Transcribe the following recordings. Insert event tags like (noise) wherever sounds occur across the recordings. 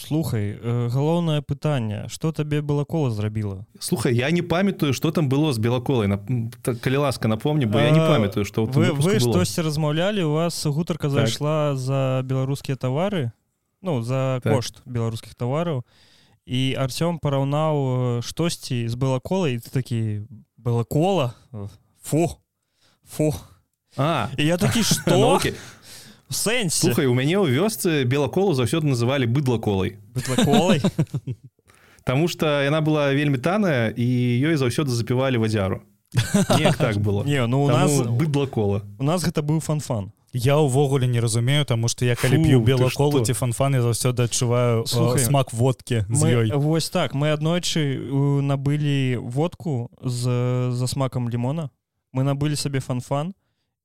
слухай галоўнае пытанне что табе балакола зрабіла? Слухай я не памятаю что там было з белаколай. На калі ласка напомню бо я не памятаю что вы, вы штосьці размаўлялі у вас гутарка так. зайшла за беларускія тавары ну за так. кошт беларускіх тавараў і Арсём параўнаў штосьці з балаколай ты такі балакола фу! Фу! А. І я такі что (laughs) ну, сэнс слухай у мяне ў вёсцы белаколу заўсёды называлі быдлаколай Таму что яна была вельмі таная і ёй заўсёды запівалі вадзяру так было. Не ну у нас быдлакола у нас гэта быў фанфан. Я ўвогуле не разумею тому что я калі п'ю белаколу ці фанфан я заўсёды адчуваю смак водки Вось так мы аднойчы набылі водку з за смакам лімона мы набылі сабе фанфан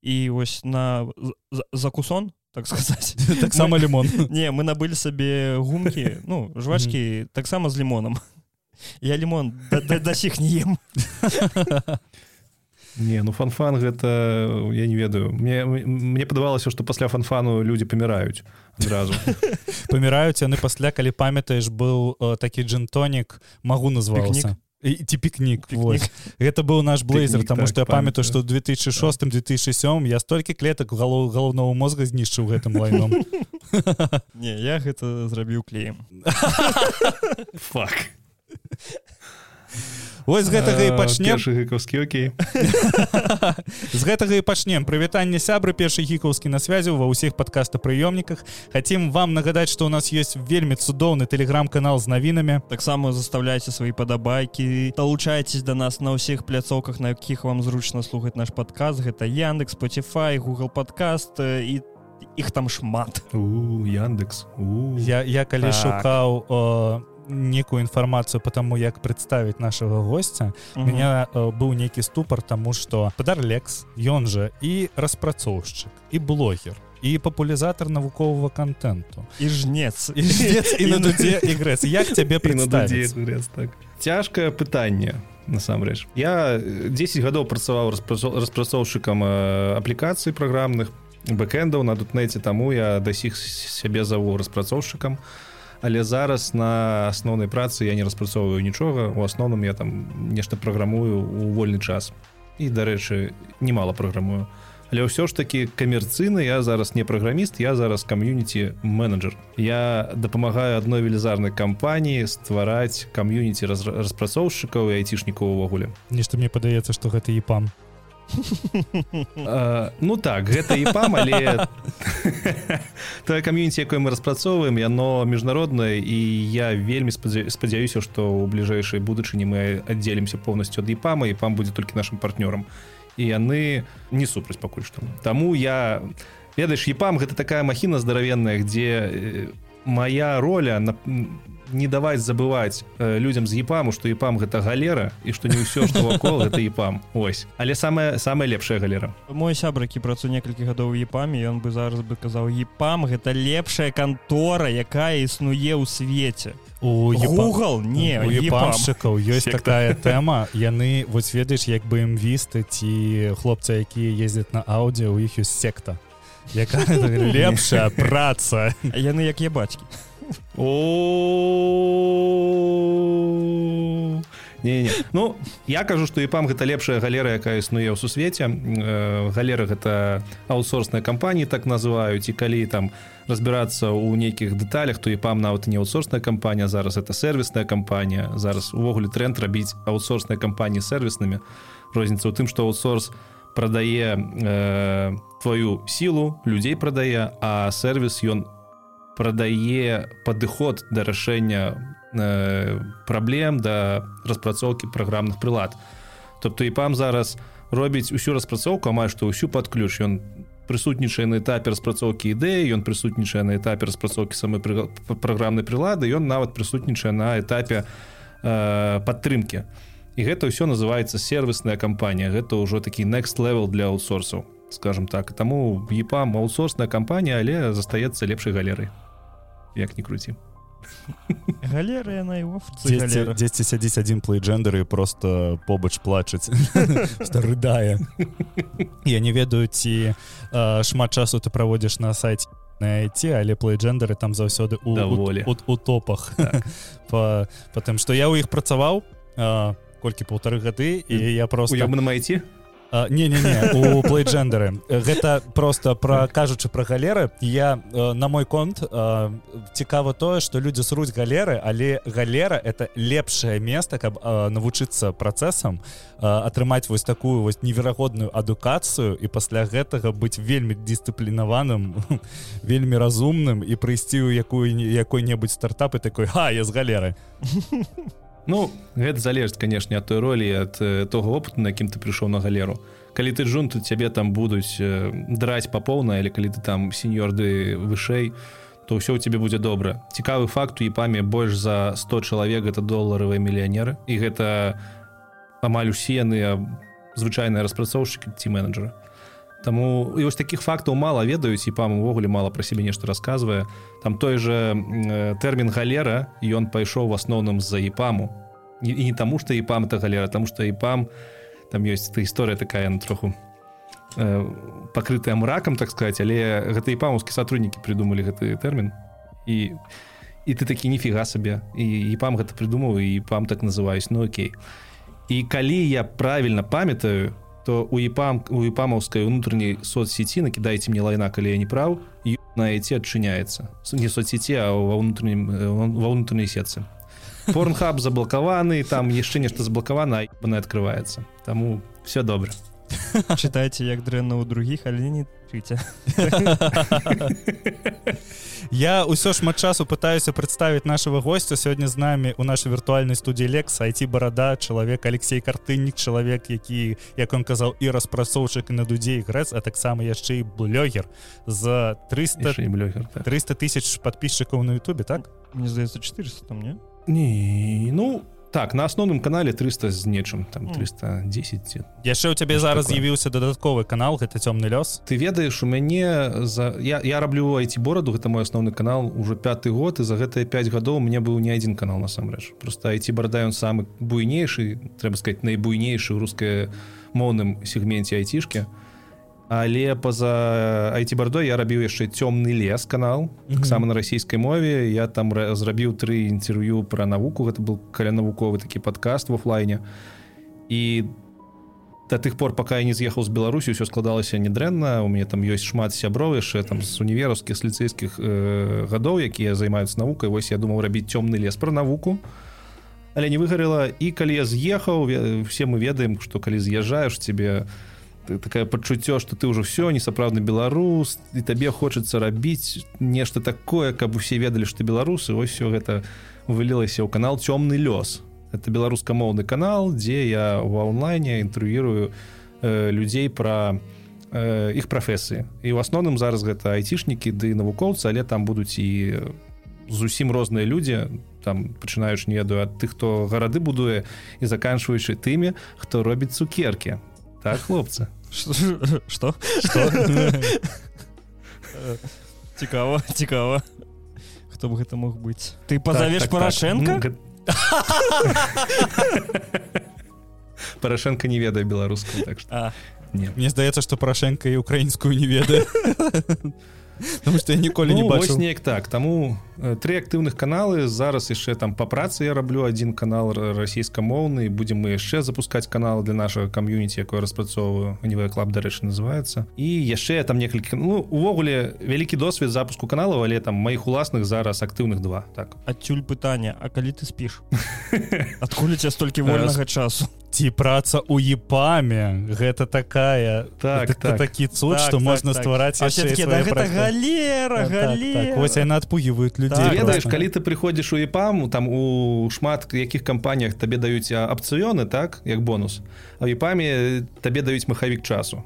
і вось на закусон так (laughs) сказать. (laughs) Таксама лимон. (laughs) Не мы набылі сабе гумкі ну жвачки таксама з лимоном. Я лимон да сіх не ем. Не ну фанфан гэта я не ведаю. Мне мне падавалася что пасля фанфану люди паміраюць адразу паміраюць яны пасля калі памятаеш быў такі джентонік магу назваўся ці пікнік гэта быў наш блейзер тому что так, я памятаю что 2006 2007 я столькі клетак галоў галоўнага мозга знішчыў гэтым лайном. (laughs) Не я гэта зрабіў клеем. (laughs) Фак Вось гэтага і пачнем. гікаўскі Окей. З гэтага і пачнем. Прывітанне сябры першы гікаўскі на связю ва ўсіх падкастапрыёмніках хацім вам нагадаць што у нас есть вельмі цудоўны телеграм-канал з навінамі. Таксама заставляйте свои падабайкі далучайтесь до нас на ўсіх пляцоўках на якіх вам зручна слухаць наш падказ гэта яндекс Spotify Google подкаст і іх там шмат. Яндекс я я калі так. шукаў некую інфармацыю по таму як прадставіць нашага гостця у меня э, быў нейкі ступар тому что падар лекс ён жа і распрацоўшчык і блогер і папулярызатар навуковага контенту і жнец. І, і (laughs) на дудзе ігрэс як цябе прыгрэс так. Цяжкае пытанне насамрэч. Я 10 гадоў працаваў распрацоўшчыкам аплікацыі праграмных бэкэндаў на дутнеце таму я дасіх сябе заву распрацоўшчыкам. а але зараз на асноўнай працы я не распрацоўваю нічога. У асноўным я там нешта праграмую у вольны час. І дарэчы немало праграмую. Але ўсё ж таки камерцыйна я зараз не праграміст я зараз кам'юніці менеджер я дапамагаю адной велізарнай кампаніі ствараць кам'юніці распрацоўшчыкаў і айцішнікаў увогуле. Нешта мне падаецца што гэта і пам ну так гэта і пам але тое кам'юніці якое мы распрацоўваем яно міжнароднае і я вельмі спадзяюся што ў бліжэйшай будучыні мы аддзелімся поўнасцю ад іпама і пам будзе толькі нашим партнёрам і яны не супраць пакуль што Таму я ведаеш епам гэта такая махіна здаравенная дзе моя роля на не даваць забываць э, людям з епаму что епам гэта галера і что не ўсё что вакол это епам. Ось. Але самая самая лепшая галера. Мой сябракі працу некалькі гадоў епамі ён бы зараз бы казаў епам гэта лепшая кантора якая існуе ў свеце у Google не епамшчыкаў ёсць такая тэма. Яны вось ведаеш як бы імвісты ці хлопцы якія ездзяць на аўдыо у іх ёсць секта якая (laughs) лепшая праца. Яны як я бацькі о не, не. ну я кажу что іпам гэта лепшая галера якая існуе ў сусвеце. Э, галера гэта аутсорсная кампаніі так называюць. І калі там разбірацца ў нейкіх дэталях то іпам нават не аутсорсная кампанія зараз это сервисная кампанія. Зараз увогуле тренд рабіць аутсорсныя кампаніі сервіснымі. Розніца ў тым что аутсорс прадае э, твою сілу людзей прадае а сервис ён у прадае падыход да рашэння э, праблем да распрацоўкі праграмных прылад тобто і пам зараз робіць усю распрацоўку амаль што ўсю пад ключ. Ён прысутнічае на этапе распрацоўкі ідэі ён прысутнічае на этапе распрацоўкі самой праграмнай прылады ён нават прысутнічае на этапе э, падтрымки і гэта ўсё называется сервисная кампанія. Гэта ўжо такі next level для аутсорсаў скажем так. Таму епам аутсорсная кампанія але застаецца лепшай галерай. Як не круці. Галера яна дзесьці сядзіць адзін плейджендер і просто побач плачаць (laughs) рыдае. Я не ведаю ці шмат часу ты праводзіш на сайце на IT але плейджендеры там заўсёды у, у, у, у топах. Так. по потым что я у іх працаваў колькі полторы гады і я просто я на майці не не не у плейджендеры. Гэта просто про кажучы про галеры. Я на мой конт цікава тое что людзі сруць галеры але галера это лепшае место каб навучыцца працэсам атрымаць вось такую вось неверагодную адукацыю і пасля гэтага быць вельмі дысцыплінаваным (laughs) вельмі разумным і прыйсці ў якую якой-небудзь стартапы такой ха я з галеры (laughs) Ну гэта залежыць канешне ад той ролі ад того опыту на якім ты прыйшоў на галеру. Калі ты жун тут цябе там будуць драць па поўна или калі ты там сеньорды вышэй то ўсё у тебе будзе добра. Цікавы факт у епаме больш за 100 чалавек это доларовыя мільянеры. І гэта амаль усе яны звычайныя распрацоўшчыкі ці менеджера Таму і вось таких фактаў мала ведаюць і пам увогуле мала пра сябе нешта расказвае. Там той же тэрмін галера ён пайшоў в асноўным з-за іпаму. І, і не таму што іпам это галера тому что іпам там ёсць эта гісторыя такая на троху э, пакрытая мракам так сказать але гэта іпамаўскі сотруднікі придумалі гэты тэрмін. І і ты такі ніфіга сабе і іпам гэта придумаў і пам так называюсь ну окей. І калі я правильно памятаю то у епам у епамаўскай унутранняй соцсеці накідайце мне лайна калі я не праў на эти адчыняецца не соцсеці а ва ўнутранім ва ўнутранай сетцы порнхаб заблакаваны там яшчэ нешта заблакавана яна открывваецца таму все добра (laughs) чытайце як дрэнна ў другіх але не чыце (laughs) я ўсё шмат часу пытаюся прадставіць нашего гостя сёння з намі у нашай віртуальнай студіі лекс айти барада чалавек алексей картыннік чалавек які як он казаў і распрацоўчык на дудзей грэц а таксама яшчэ і блогер з 300 блогер 300 тысяч подписчикаў на Ютубе так? Мне здаецца 400 там не? Не ну так на асноўным канале 300 з нечым там 310 яшчэ у цябе зараз з'явіўся дадатковы канал гэта цёмны лёс ты ведаеш у мяне за я, я раблю айти бораду гэта мой асноўны канал уже пяты год і за гэтыя 5 гадоў мне быў не адзін канал насамрэч. Просто айти барада ён самы буйнейшы трэба сказать найбуйнейшы ў рускай моўным сегменце айцішки а але па-за айти-бардой я рабіў яшчэ цёмны лес канал таксама на расійскай мове. Я там зрабіў тры інтерв'ю пра навуку. Гэта был каля навуковы такі падкаст в офлайне. І да тых пор пока я не з'ехаў з беларусі ўсё складалася недрэнна у мяне там ёсць шмат сяброў яшчэ там з універаўскіх з ліцэйскіх э, гадоў якія займаюцца навукай. Вось я думаў рабіць цёмны лес пра навуку. Але не выгарела і калі я з'ехаў все мы ведаем што калі з'язджаеш тебе то такое пачуццё что ты ўжо все несапраўдны беларус і табе хочацца рабіць нешта такое каб усе ведалі что беларусы ось все гэта вылілася ў канал цёмны лёс это беларускамоўны канал дзе я в онлайне інтэрв'юрую э, людзей про э, іх прафесыі і ў асноўным зараз гэта айцішнікі ды навукоўцы але там будуць і зусім розныя людзі там пачынаеш не ведаю ад тых хто гарады будуе і заканчваючы тымі хто робіць цукеркі так хлопцы что? Цікава цікава хто б гэта мог быць ты пазавеш так, так, парашенко так. парашенко не ведае беларускую так что мне здаецца что парашенко і украінскую не ведае (laughs) Потому что я ніколі ну, не бачу неяк так таму э, три актыўных каналы зараз яшчэ там по працы я раблю один канал расійскамоўны будем мы яшчэ запускать канал для нашага кам'юніці якое распрацоўваю нівая клаб дарэчы называется і яшчэ там некалькі ну увогуле вялікі досвед запуску каналаў але там маіх уласных зараз актыўных два так. Адсюль пытання А калі ты спіш? (laughs) Адкуль у тебя столькі вольнага часу ці праца у епаме. Гэта такая так, так. такі цуд так, что так, можна так. ствараць да, галера так, галера так, так. вось яна адпугваюць людзей так, ведаеш калі ты прыходзіш у епаму там у шмат якіх кампаніях табе даюць апцыёны так як бонус а епаме табе даюць махавік часу.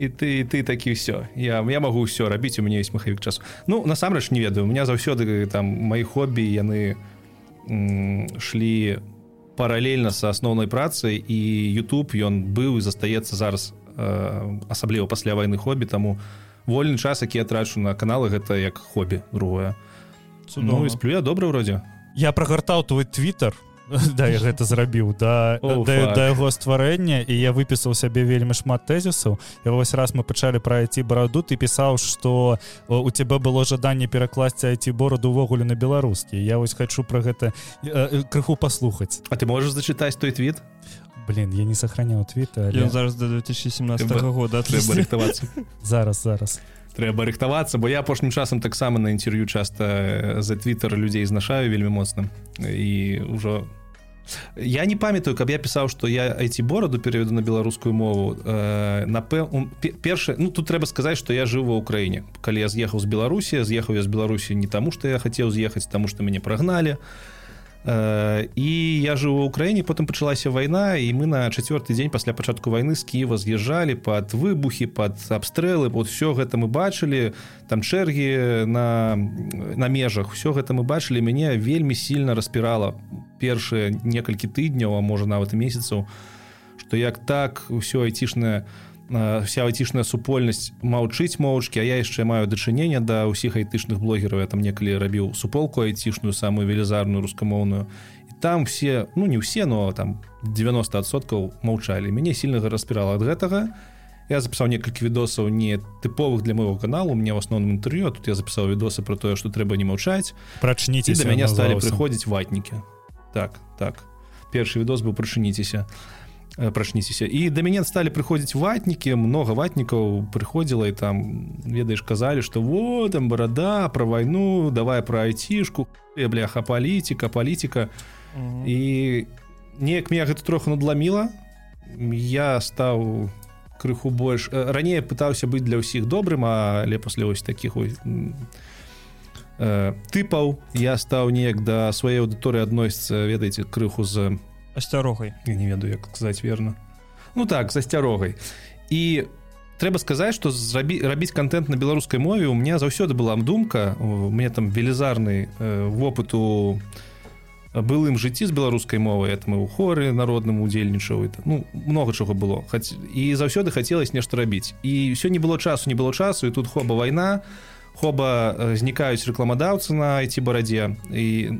І ты ты такі ўсё я я магу ўсё рабіць у мяне есть махавік часу ну насамрэч не ведаю у меня заўсёды там мои хобі яны шлі у паралельна са асноўнай працай і YouTube ён быў і застаецца зараз э, асабліва пасля вайны хобі таму вольны час які я трачу на каналы гэта як хобі другое. Ну, сплю я добра ўродзе я прагартаў твой твиттер (laughs) да я гэта зрабіў. Да, О, да, да яго стварэння і я выпісаў сябе вельмі шмат тэзісаў. І вось раз мы пачалі пра айці бараду ты пісаў што у цябе было жаданне перакласці айці бораду увогуле на беларускі. Я вось хачу пра гэта э, э, крыху паслухаць. А ты можешь зачытаць той твіт? Блин я не сохраняў твіта Ён зараз до 2017 Трэба- года трэба рыхтавацца. (laughs) Зараз зараз трэба рыхтавацца бо я апошнім часам таксама на інтерв'ю часта э, за твиттер людзей знашаю вельмі моцна. І ўжо я не памятаю каб я пісаў што я айці бораду пераведу на беларускую мову. Э, напэ першае ну тут трэба сказаць што я жыў ва ўкраіне. Калі я з'ехаў з беларусі з'ехаў я з беларусі не таму што я хацеў з'ехаць таму што мяне прагналі. Э, і я жыў у ўкраіне потым пачалася вайна і мы на чацвёрты дзень пасля пачатку вайны з Кіева з'язджалі пад выбухі пад абстрэлы вот все гэта мы бачылі там чэргі на на межах. Все гэта мы бачылі мяне вельмі сильно распірала першыя некалькі тыдняў а можа нават і месяцаў што як так ўсё айцішнае вся айцішная супольнасць маўчыць моўчкі а я яшчэ маю дачынення да ўсіх айтычных блогераў. Я там некалі рабіў суполку айцішную самую велізарную рускамоўную. І там все ну не ўсе но там 90соткаў маўчалі. Мяне сильнага распірала ад гэтага. Я запісаў некалькі відосаў не тыповых для моего каналу мне в асноўным інтэрв'ю а тут я запісаў відосы про тое што трэба не маўчаць. Прачніце да мяне сталі прыходзіць ватнікі. Так так. Першы відос быў прычыніцеся прачніцеся і да мяне сталі прыходзіць ватнікі много ватнікаў прыходзіла і там ведаеш казалі што вот там барада про вайну давай про айцішку бляха палітика палітика і неяк меня гэта троху надламіла я стаў крыху больш раней пытаўся быць для ўсіх добрым але пасля вось таких ось тыпаў я стаў неяк да сваей аўдыторыі адносіцца ведаеце крыху з асцярогай. Я не ведаю як сказаць верно ну так з асцярогай. І трэба сказаць што зрабі рабіць контент на беларускай мове у меня заўсёды была думка у мне там велізарны э, вопыту былым жыцці з беларускай мовы это мы ў хоры народным удзельнічаў ну много чаго было. Хаць... і заўсёды хацелось нешта рабіць. І ўсё не было часу не было часу і тут хоба вайна хоба знікаюць рэкламадаўцы на айці барадзе. І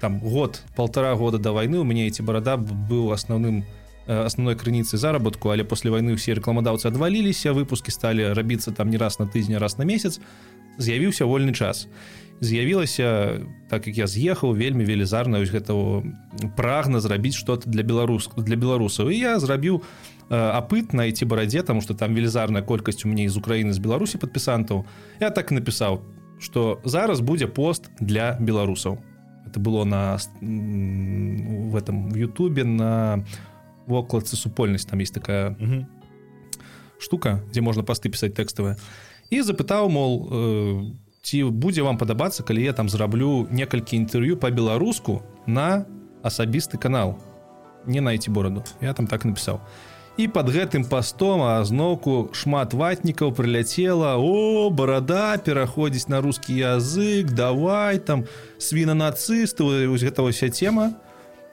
там год полтора года до войны у меня эти барада быў асноўным асноўной крыніцай заработку але после войны все рэкламадаўцы адваліліся выпуски сталі рабіцца там не раз на тыдзень раз на месяц з'явіўся вольны час. З'явілася так як я з'ехаў вельмі велізарна ось гэта прагна зрабіць что-то для беларус для беларусаў і я зрабіў апыт на эти барадзе тому что там велізарная колькасць у мяне з Украіны з беларусі падпісантаў я так напісаў что зараз будзе пост для беларусаў это было на в этом в Ютубе на вокладцы супольнасць там есть такая угу. штука дзе можна пасты пісаць тэкставыя і запытаў мол э, ці будзе вам падабацца калі я там зраблю некалькі інтэрв'ю по-беларуску на асабісты канал. Не найти бораду я там так напісаў і под гэтым пастом а зноўку шмат ватнікаў прыляцела. О барада пераходзіць на рускі язык давай там свіна нацысты гэта вся тема.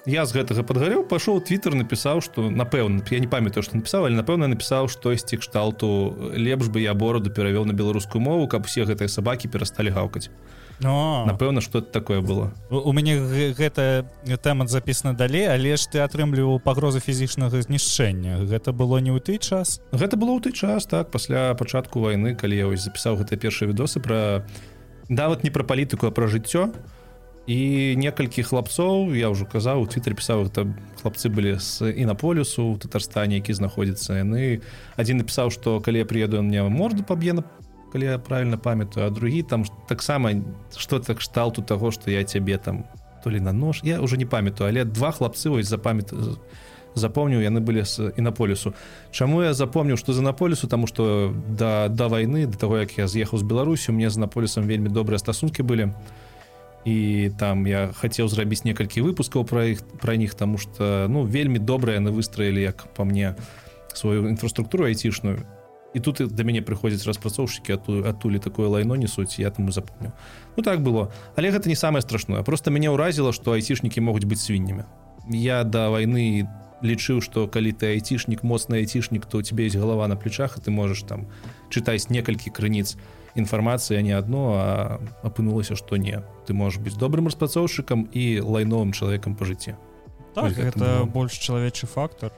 Я з гэтага падгарэў пашоў твиттер напісаў что напэўна я не памятаю что напісаў але напэўна напісаў штосьці кшталту лепш бы я бороду перавёў на беларускую мову каб все гэтыя сабакі перасталі гаўкаць напэўна что такое было. У мяне гэта тэма запісана далей але ж ты атрымліваў пагрозы фізічнага знішчэння. Гэта было не ў той час? Гэта было ў той час так пасля пачатку войны калі я ось запісаў гэтыя першыя відосы про нават не пра палітыку а пра жыццё. І некалькі хлапцоў я ўжо казаў у твиттер пісаў это хлапцы былі з інаполюсу у татарстане які знаходзіцца. Яны адзін напісаў што калі я приеду мне морду паб'е на калі я правильно памятаю а другі там таксама что так кшталту таго что я цябе там то ли на нож я уже не памятаю але два хлапцы вось запамят запомніў яны былі з інаполюсу Чаму я запомніў что за наполюсу тому что да да войны до того як я з'ехаў з беларусю мне з наполюсам вельмі добрыя стасункі былі. І там я хацеў зрабіць некалькі выпускаў про іх про них тому что ну вельмі добрыя яны выстроілі як по мне сваю інфраструктуру айцішную і тут да мяне прыходзяць распрацоўшчыкі адтулі такое лайно несуць я таму запомню. Ну так было. Але гэта не самае страшное. Просто мяне ўразіла што айцішнікі могуць быць свіннямі я да войны лічыў што калі ты айцішнік моцны айцішнік то у тебе есть галава на плечах і ты можаш там чытаць некалькі крыніц інфармацыя не адно а апынулася што не. Ты можаш быць добрым распрацоўшчыкам і лайновым чалавекам па жыцці так, гэта больш чалавечы фактор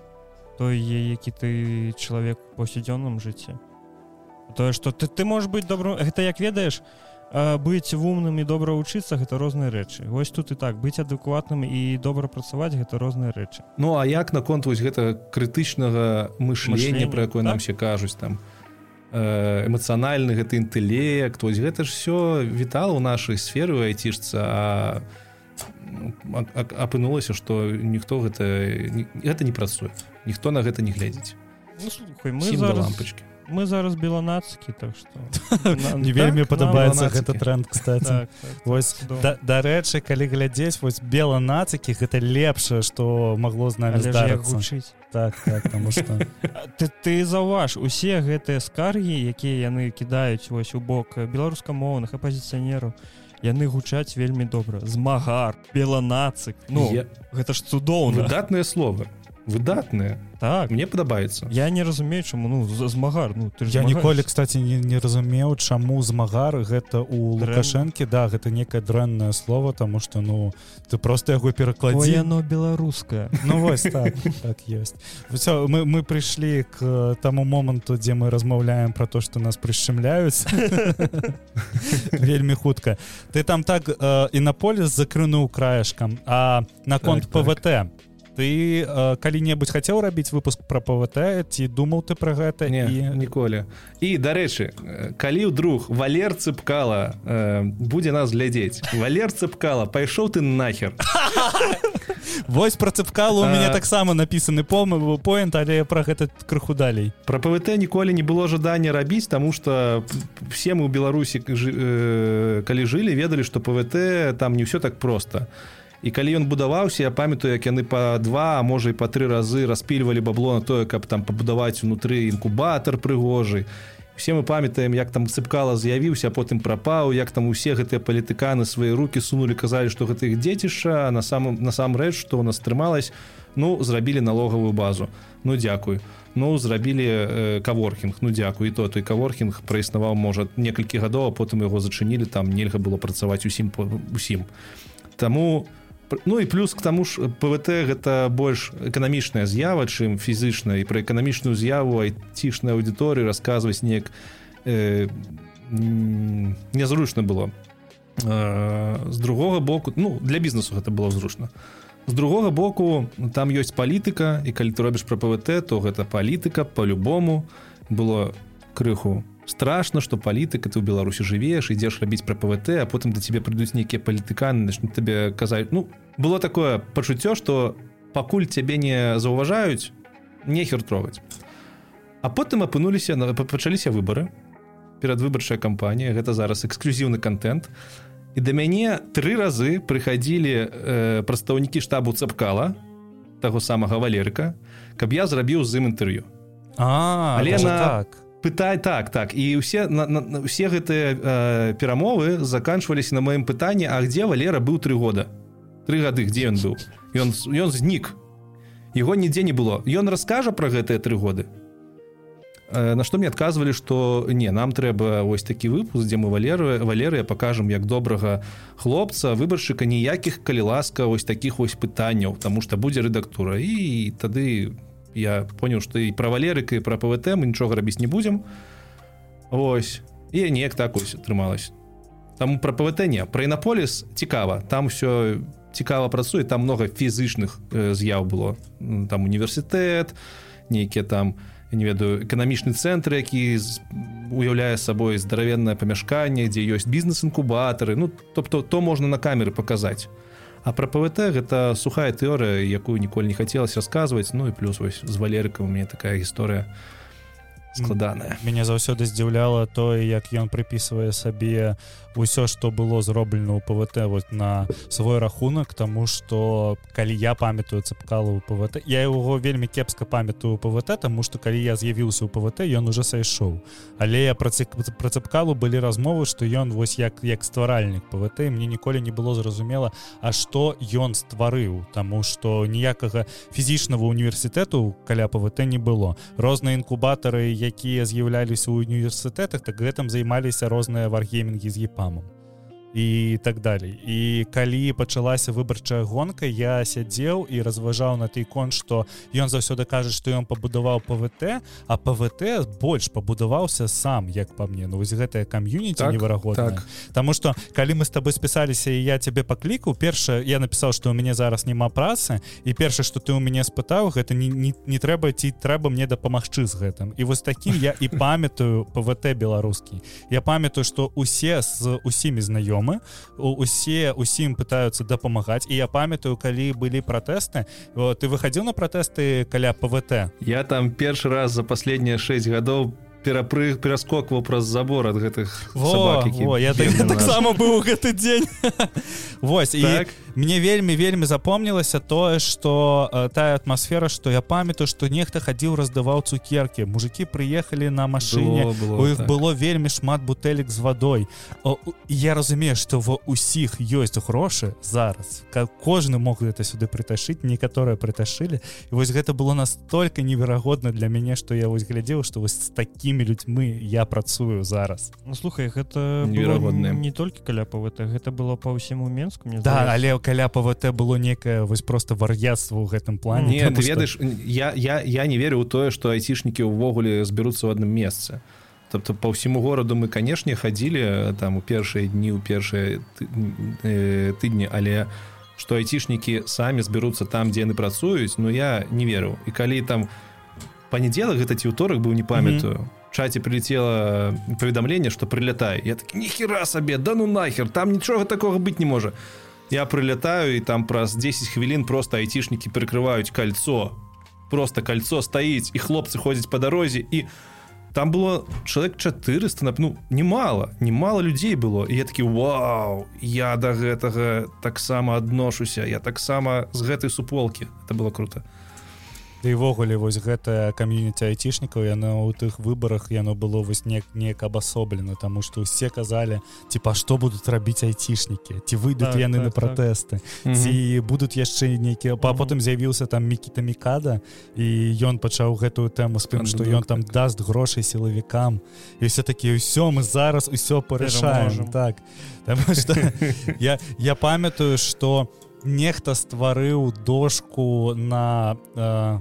той які ты чалавек паўсядзённым жыцці тое что ты ты можешь быть добрым гэта як ведаеш быць вумным і добра вучыцца гэта розныя рэчы вось тут і так быць адэкватным і добра працаваць гэта розныя рэчы Ну а як наконт вось гэта крытычнага мышлення про якое так? нам все кажуць там эмацыянальны гэты інтэлект вось гэта ж все вітал у нашай сферы айцішца а апынулася что ніхто гэта гэта не працуе ніхто на гэта не глядзіць ну, слухай, мы зараз... лампочки мы зараз беланацкі так что (laughs) не вельмі так, падабаецца гэта тренд кстати. Так, так, вось дарэчы калі глядзець вось беланацыкі гэта лепшае что могло з нами здарыць так, так что... (laughs) ты, ты заўваж усе гэтыя скаргі якія яны кідаюць вось у бок беларускамоўных апозіцыянераў яны гучаць вельмі добра. Змагар беланацык ну я... гэта ж цудоўна. датныя словы выдатныя так. Мне падабаецца я не разумею чаму ну змагар ну ты я ніколі кстати не, не разумеў чаму змагар гэта у лукашэнкі. Да гэта некае дрэннае слово тому что ну ты просто яго перакладзе но беларускае. Ну вось так, так ёсць. Все мы мы прыйшлі к таму моманту дзе мы размаўляем про то что нас прышчымляюць. (laughs) Вельмі хутка. Ты там так э, і на поле закрынуў краешкам а наконт так, пвт так ты э, калі-небудзь хацеў рабіць выпуск про пвт ці думаў ты про гэта не і... ніколі. І дарэчы калі ўдруг валер цыпкала э, будзе нас глядзець. Валер цыпкала пайшоў ты нахер. (laughs) Вось про цыпкалу у мяне таксама напісаны помы поинт але про гэта крыху далей. Про пвт ніколі не было жадання рабіць тому что все мы у беларусі э, калі жылі ведалі что пвт там не ўсё так просто а і калі ён будаваўся я памятаю як яны па два можа і па тры разы распільвалі бабло на тое каб там пабудаваць унутры інкубатор прыгожы. Все мы памятаем як там цыпкала з'явіўся потым прапаў як там усе гэтыя палітыканы свае руки сунули казалі что гэта іх дзецішча на самым насамрэч что у нас атрымалось ну зрабілі налогавую базу. Ну дзякую. Ну зрабілі э, каворкінг. Ну дзякую і то той каворкінг праіснаваў можа некалькі гадоў а потым яго зачынілі там нельга было працаваць усім по усім. Таму у Ну і плюс к таму ж ПВТ гэта больш эканамічная з'ява, чым фізычна і пра эканамічную з'яву айцішнай аўдыторыі расказваць неяк э, нязручна было. Э, з другога боку ну, для бізнесу гэта было зручна. З другога боку там ёсць палітыка і калі ты робіш пра ПВТ, то гэта палітыка по-любому было крыху страшно что палітыка ты ў беларусі жывеш ідзеш рабіць пра пвт а потым да тебе прыйдуць нейкія палітыканы начнут табе казаць ну было такое пачуццё что пакуль цябе не заўважаюць нехер трогаць а потым апынуліся на пачаліся выборы. Перадвыбарчая кампанія гэта зараз эксклюзіўны контент. І да мяне тры разы прыходзілі э, прадстаўнікі штабу цапкала таго самага валерыка каб я зрабіў з ім інтэрв'ю. Але на так пытай так так. І ўсе на, на, усе гэтыя э, перамовы заканчваліся на маім пытанні А где валера быў тры года? Тры гады где ён быў? Ён ён знік. Его нідзе не было. Ён раскажа про гэтыя тры годы? Э, на што мне адказвалі что не нам трэба вось такі выпуск дзе мы валеры валерыя покажам як добрага хлопца выбаршчыка ніякіх калі ласка вось таких вось пытанняў тому что будзе рэдактура. І тады у я понял что і про валерыка і про пвт мы нічога рабіць не будзем ось. І неяк так ось атрымалось там про пвт не про інаполіс цікава там все цікава працуе там много фізычных э, з'яў было там універсітэт нейкія там не ведаю эканамічны цэнтр які уяўляе сабой здаравеннае памяшканне дзе ёсць бізнес-інкубатары ну тобто то можна на камеры паказаць А пра ПВТ гэта сухая тэорыя, якую ніколі не хацелася расказваць, ну і плюс вось з валерыкам у мяне такая гісторыя складаная. Мяне заўсёды здзіўляла тое, як ён прыпісвае сабе ўсё что было зроблена у пвт вот на свой рахунак тому что калі я памятаю цыпкалу пвт я его вельмі кепска памятаю пвт тому что калі я з'явіўся у пвт ён уже сайшоў але я про цыпкалу былі размовы что ён вось як як стваральнік пвт мне ніколі не было зразумела а что ён стварыў тому что ніякага фізічнага універсітэту каля пвт не было розныя інкубатары якія з'яўляліся ў універсітэтах так гэтым займаліся розныя варгеймінгі з епа спамом і так далей. І калі пачалася выбарчая гонка я сядзеў і разважаў на той конт что ён заўсёды кажа что ён пабудаваў пвт а пвт больш пабудаваўся сам як по мне. Ну вось гэтая кам'юніці так, неверагодна так. Таму что калі мы с тобой спісаліся і я тебе паклікаў першае я напісаў что у мяне зараз няма працы і першае что ты у мяне спытаў гэта не, не, не трэба ці трэба мне дапамагчы з гэтым. І вось таким я і памятаю пвт беларускі. Я памятаю что усе з усімі знаёмы знаёмы усе усім пытаются дапамагаць. І я памятаю калі былі пратэсты ты выхадзіў на пратэсты каля пвт я там першы раз за последнія 6 гадоў перапрыг пераскокваў праз забор ад гэтых во, во, я таксама так быў гэты дзень. (laughs) Вось так? і мне вельмі вельмі запомнілася тое что э, тая атмасфера что я памятаю что нехта хадзіў раздаваў цукерки мужики прыехалі на было, у іх так. было вельмі шмат бутэлек з вадой О, я разумею что ва усіх ёсць грошы зараз. Как кожны мог гэта сюды прыташыць некаторыя прыташылі. І вось гэта было настолько неверагодна для мяне что я вось глядзеў что вось з такими людьмі я працую зараз. Ну, слухай гэта неверагодна не толькі каля павт гэта было по ўсяму менску мне да але каля пвт было некае вось просто вар'яцтва ў гэтым плане не ты ведаеш что... я я я не верю ў тое что айцішнікі ўвогуле збяруцца ў адным месцы. Тобто по ўсяму гораду мы канешне хадзілі там у першыя дні ў першыя тыдні але что айцішнікі самі збяруцца там дзе яны працуюць но я не веру. І калі там панядзелак гэта ці ўторак быў не памятаю mm -hmm чате прилетело паведамленне что прилетае я так ніхера сабе да ну нахер там нічога такого быть не можа я прилетаю і там праз 10 хвілін просто айцішнікі перакрываюць кольцо. Просто кольцо стаіць і хлопцы ходзяць по дарозе і там было чалавек 400 на ну немало немало людзей было. І я такі Вау я до гэтага таксама адношуся я таксама з гэтай суполки это было круто Ды ўвогуле вось гэтая кам'юніці айцішнікаў яно ў тых выбарах яно было вось не неяк абасоблена тому что усе казалі типа што будуць рабіць айцішнікі? Ці выйдуць так, яны так, на пратэсты? Так. ці будуць яшчэ нейкія па потым з'явіўся там мікіта мікада і ён пачаў гэтую тэму з тым што ён там даст грошай сілавікам. І все-таки ўсё мы зараз усё парашаем так. (laughs) Я я памятаю что нехта стварыў дошку на э,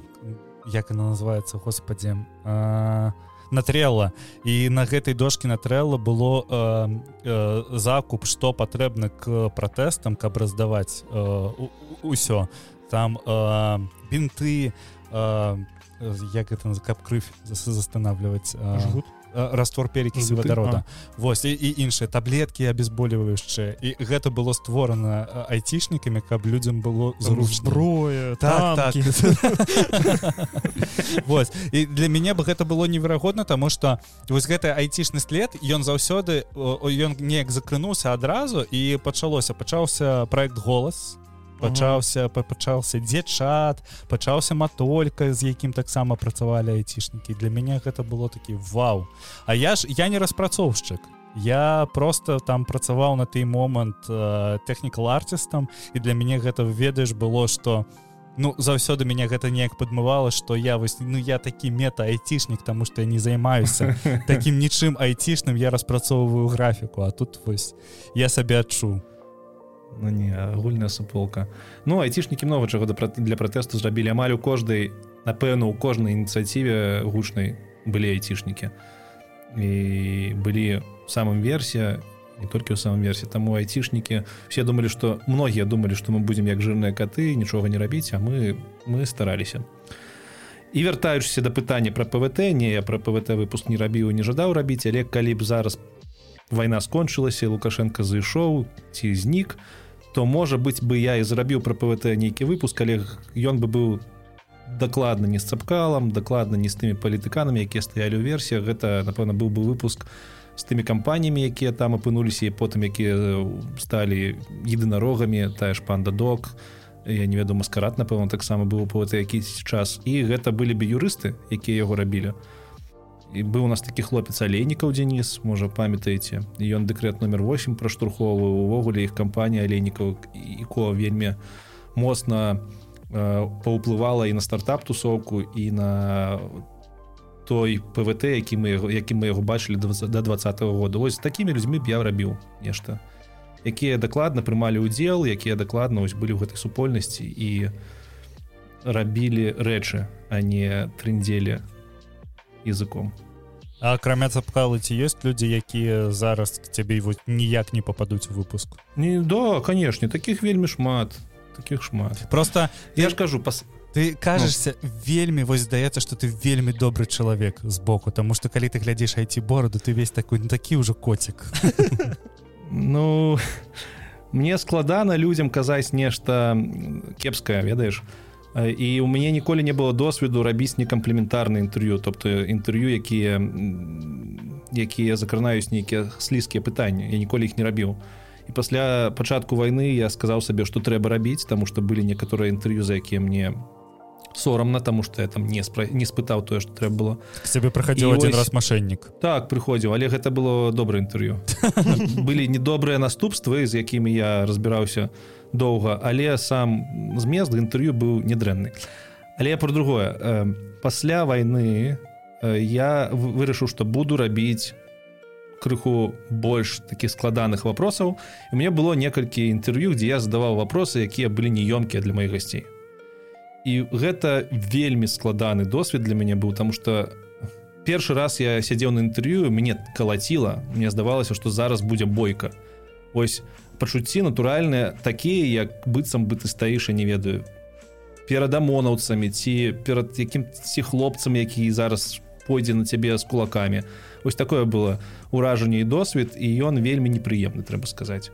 як она называется господи э, натрела і на гэтай дошке натрела было э, э, закуп что патрэбна к пратэстам каб раздаваць э, усё. Там э, бинты э, як это каб крыв застанавливать э, жгут раствор перекісі водорода. Вось і, і іншыя таблетки обезболивающие. І гэта было створана айцішнікамі каб людям было зброя так, так. (laughs) Вось і для мяне бы гэта было неверагодна тому что вось гэты айцішны след ён заўсёды ён неяк закрынуўся адразу і пачалося пачаўся проект голас пачаўся пачаўся дзе чат пачаўся матолька з якім таксама працавалі айцішнікі для мяне гэта было такі вау. А я ж я не распрацоўшчык я просто там працаваў на той момант тэхнікал артыстам і для мяне гэта ведаеш было что ну заўсёды мяне гэта неяк падмывала что я вось ну я такі мета айцішнік тому что я не займаюся (laughs) таким нічым айцішным я распрацоўваю графіку а тут вось я сабе адчуў ну, не агульная суполка. Ну айцішнікі много чаго для пратэсту зрабілі. Амаль у кожнай напэўна у кожнай ініцыятыве гучнай былі айцішнікі і былі самым версія не толькі ў самым версіі таму айцішнікі все думалі што многія думалі што мы будзем як жирныя каты нічога не рабіць а мы мы стараліся. І вяртаючыся да пытання пра пвт не пра пвт выпуск не рабіў не жадаў рабіць але калі б зараз по вайна скончылася лукашенко зайшоў ці знік то можа быть бы я і зрабіў пра пвт нейкі выпуск але ён бы быў дакладна не з цапкалам дакладна не з тымі палітыканамі якія стаялі ў версіях. Гэта напэўна быў бы выпуск з тымі кампаніямі якія там апынуліся і потым якія сталі едынарогамі тая ж панда док я не веду маскарат напэўна таксама быў по якісь час. І гэта былі бы юрысты якія яго рабілі. то і быў у нас такі хлопец алейнікаў Денис можа памятаеце ён дэкрэт номер 8 праштурховы увогуле іх кампанія алейнікаў іко вельмі моцна э, паўплывала і на стартап тусовку і на той пвт які мы які мы яго бачылі до 20 -го года. Ось такімі людзьмі б я рабіў нешта якія дакладна прымалі ўдзел якія дакладна вось былі ў гэтай супольнасці і рабілі рэчы а не трындзелі языком. Акрамя запкалы ці ёсць людзі якія зараз к цябе вот ніяк не попадуць у выпуск? Не да канешне таких вельмі шмат таких шмат просто я ж кажу пас ты кажешься ну. вельмі вось здаецца что ты вельмі добры чалавек збоку тому что калі ты глядзіш айти бороду ты весь такой ну, такі ўжо коцік ну (laughs) мне складана людям казаць нешта кепскае ведаеш і у мяне ніколі не было досведу рабіць некамплементарны інтэрв'ю тобто інтэрв'ю якія якія закранаюць нейкія слізкія пытанні я ніколі іх не рабіў і пасля пачатку войны я сказаў сабе што трэба рабіць таму што былі некаторыя інтэрв'ю за якія мне сорамна тому что я там не спра... не спытаў тое что трэба было. Себе праходзіў один ось... раз мошеннік. Так прыходзіў. Але гэта было добрае інтэрв'ю. (laughs) Былі недобрыя наступствы з якімі я разбіраўся доўга але сам змест інтэрв'ю быў недрэнны але про другое. Пасля войны я вырашыў что буду рабіць крыху больш таких складаных вопросаў. У меня было некалькі інтэрв'ю дзе я задаваў вопросы якія былі неёмкія для моих гасцей. І гэта вельмі складаны досвед для мяне быў там что першы раз я сядзеў на інтэрв'ю мне калаціла. Мне здавалася что зараз будзе бойка. Ось пачуцці натуральныя такія як быццам бы ты стаіш і не ведаю перад амонаўцамі ці перад якім ці хлопцам які зараз пойдзе на цябе з кулакамі. Ось такое было уражанне і досвед і ён вельмі непрыемны трэба сказаць.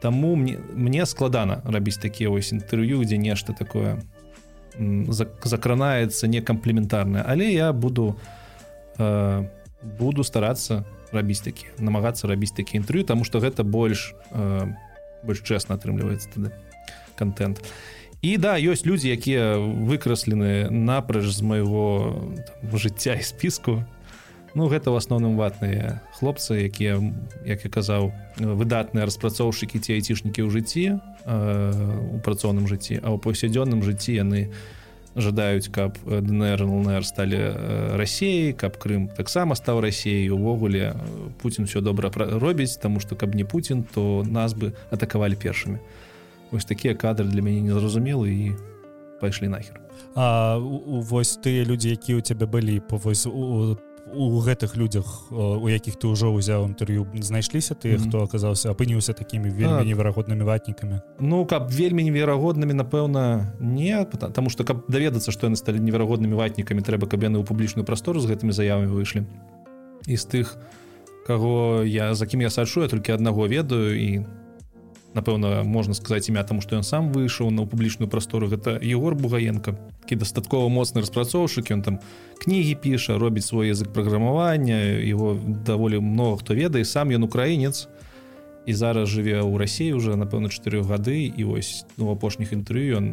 Таму мне мне складана рабіць такія вось інтэрв'ю дзе нешта такое закранаецца некамплементарная але я буду э, буду старацца рабіць такі намагацца рабіць такі інтэрв'ю тому что гэта больш э, больш чэсна атрымліваецца тады контент і да ёсць людзі якія выкраслены напрэч з майго там, жыцця і спіску. Ну гэта в асноўным ватныя хлопцы якія як я казаў выдатныя распрацоўшчыкі ці айцішнікі ў жыцці э, у працоўным жыцці а ў паўсядзённым жыцці яны жадаюць каб днр лнр сталі рассеі каб Крым таксама стаў рассеяй увогуле Путін все добра робіць таму што каб не Путін то нас бы атакавалі першымі. Вось такія кадры для мяне незразумелы і пайшлі нахер. А вось тыя людзі якія ў цябе былі по вось у у гэтых людзях у якіх ты ўжо ўзяў інтэрв'ю знайшліся ты mm -hmm. хто аказаўся апыніўся такімі вельмі неверагоднымі ватнікамі? Ну каб вельмі неверагоднымі напэўна не потому что каб даведацца што яны сталі неверагоднымі ватнікамі трэба каб яны ў публічную прастору з гэтымі заявамі выйшлі. І з тых каго я за кім я сачу я толькі аднаго ведаю і напэўна можна сказаць імя таму што ён сам выйшаў на публічную прастору. Гэта егор бугаенко які дастаткова моцны распрацоўшчык. Ён там кнігі піша робіць свой язык праграмавання. Его даволі много хто ведае. Сам ён украінец і зараз жыве ў рассіі уже напэўна 4 гады. І вось ну апошніх інтэрв'ю ён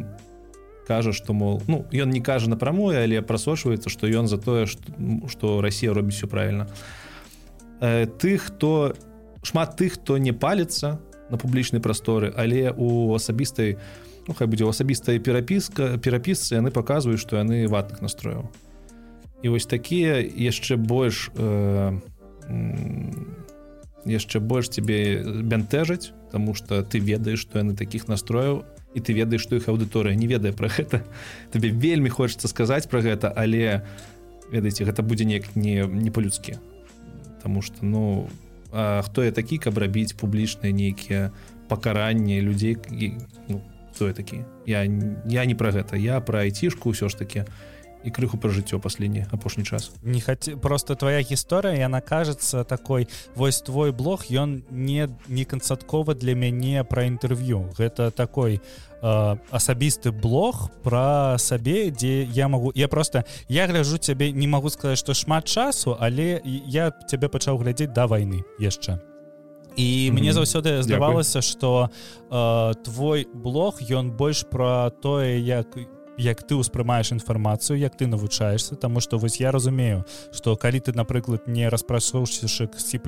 кажа што мол ну ён не кажа напрамое але прасочваецца што ён за тое што Росія робіць все правильно э, тых хто шмат тых хто не паліцца на публічнай прасторы але у асабістай ну, хай будзе асабістая перапіска перапісцы яны паказваюць што яны ватных настрояў і вось такія яшчэ больш э, яшчэ больш тебе бянтэжаць тому что ты ведаеш што яны таких настрояў і ты ведаеш што іх аўдыторыя не ведае про гэта (laughs) табе вельмі хочется сказаць про гэта але ведаеце гэта будзе неяк не не по-людскі Таму что ну у хто я такі каб рабіць публічныя нейкія пакаранні людзей ну, хто я такі? Я я не пра гэта я пра айцішку ўсё ж таки і крыху пра жыццё паследні апошні час. Не хаце просто твоя гісторыя яна кажется такой вось твой блог ён не не канцаткова для мяне пра інтэрв'ю гэта такой э, асабісты блог про сабе дзе я могу я просто я гляжу цябе не могу сказаць что шмат часу але я цябе пачаў глядзець да войны яшчэ і mm -hmm. мне заўсёды здавалася что э, твой блог ён больш про тое як я як ты ўспрымаеш інфармацыю як ты навучаешься тому что вось я разумею что калі ты напрыклад не распрасоўшчышек c++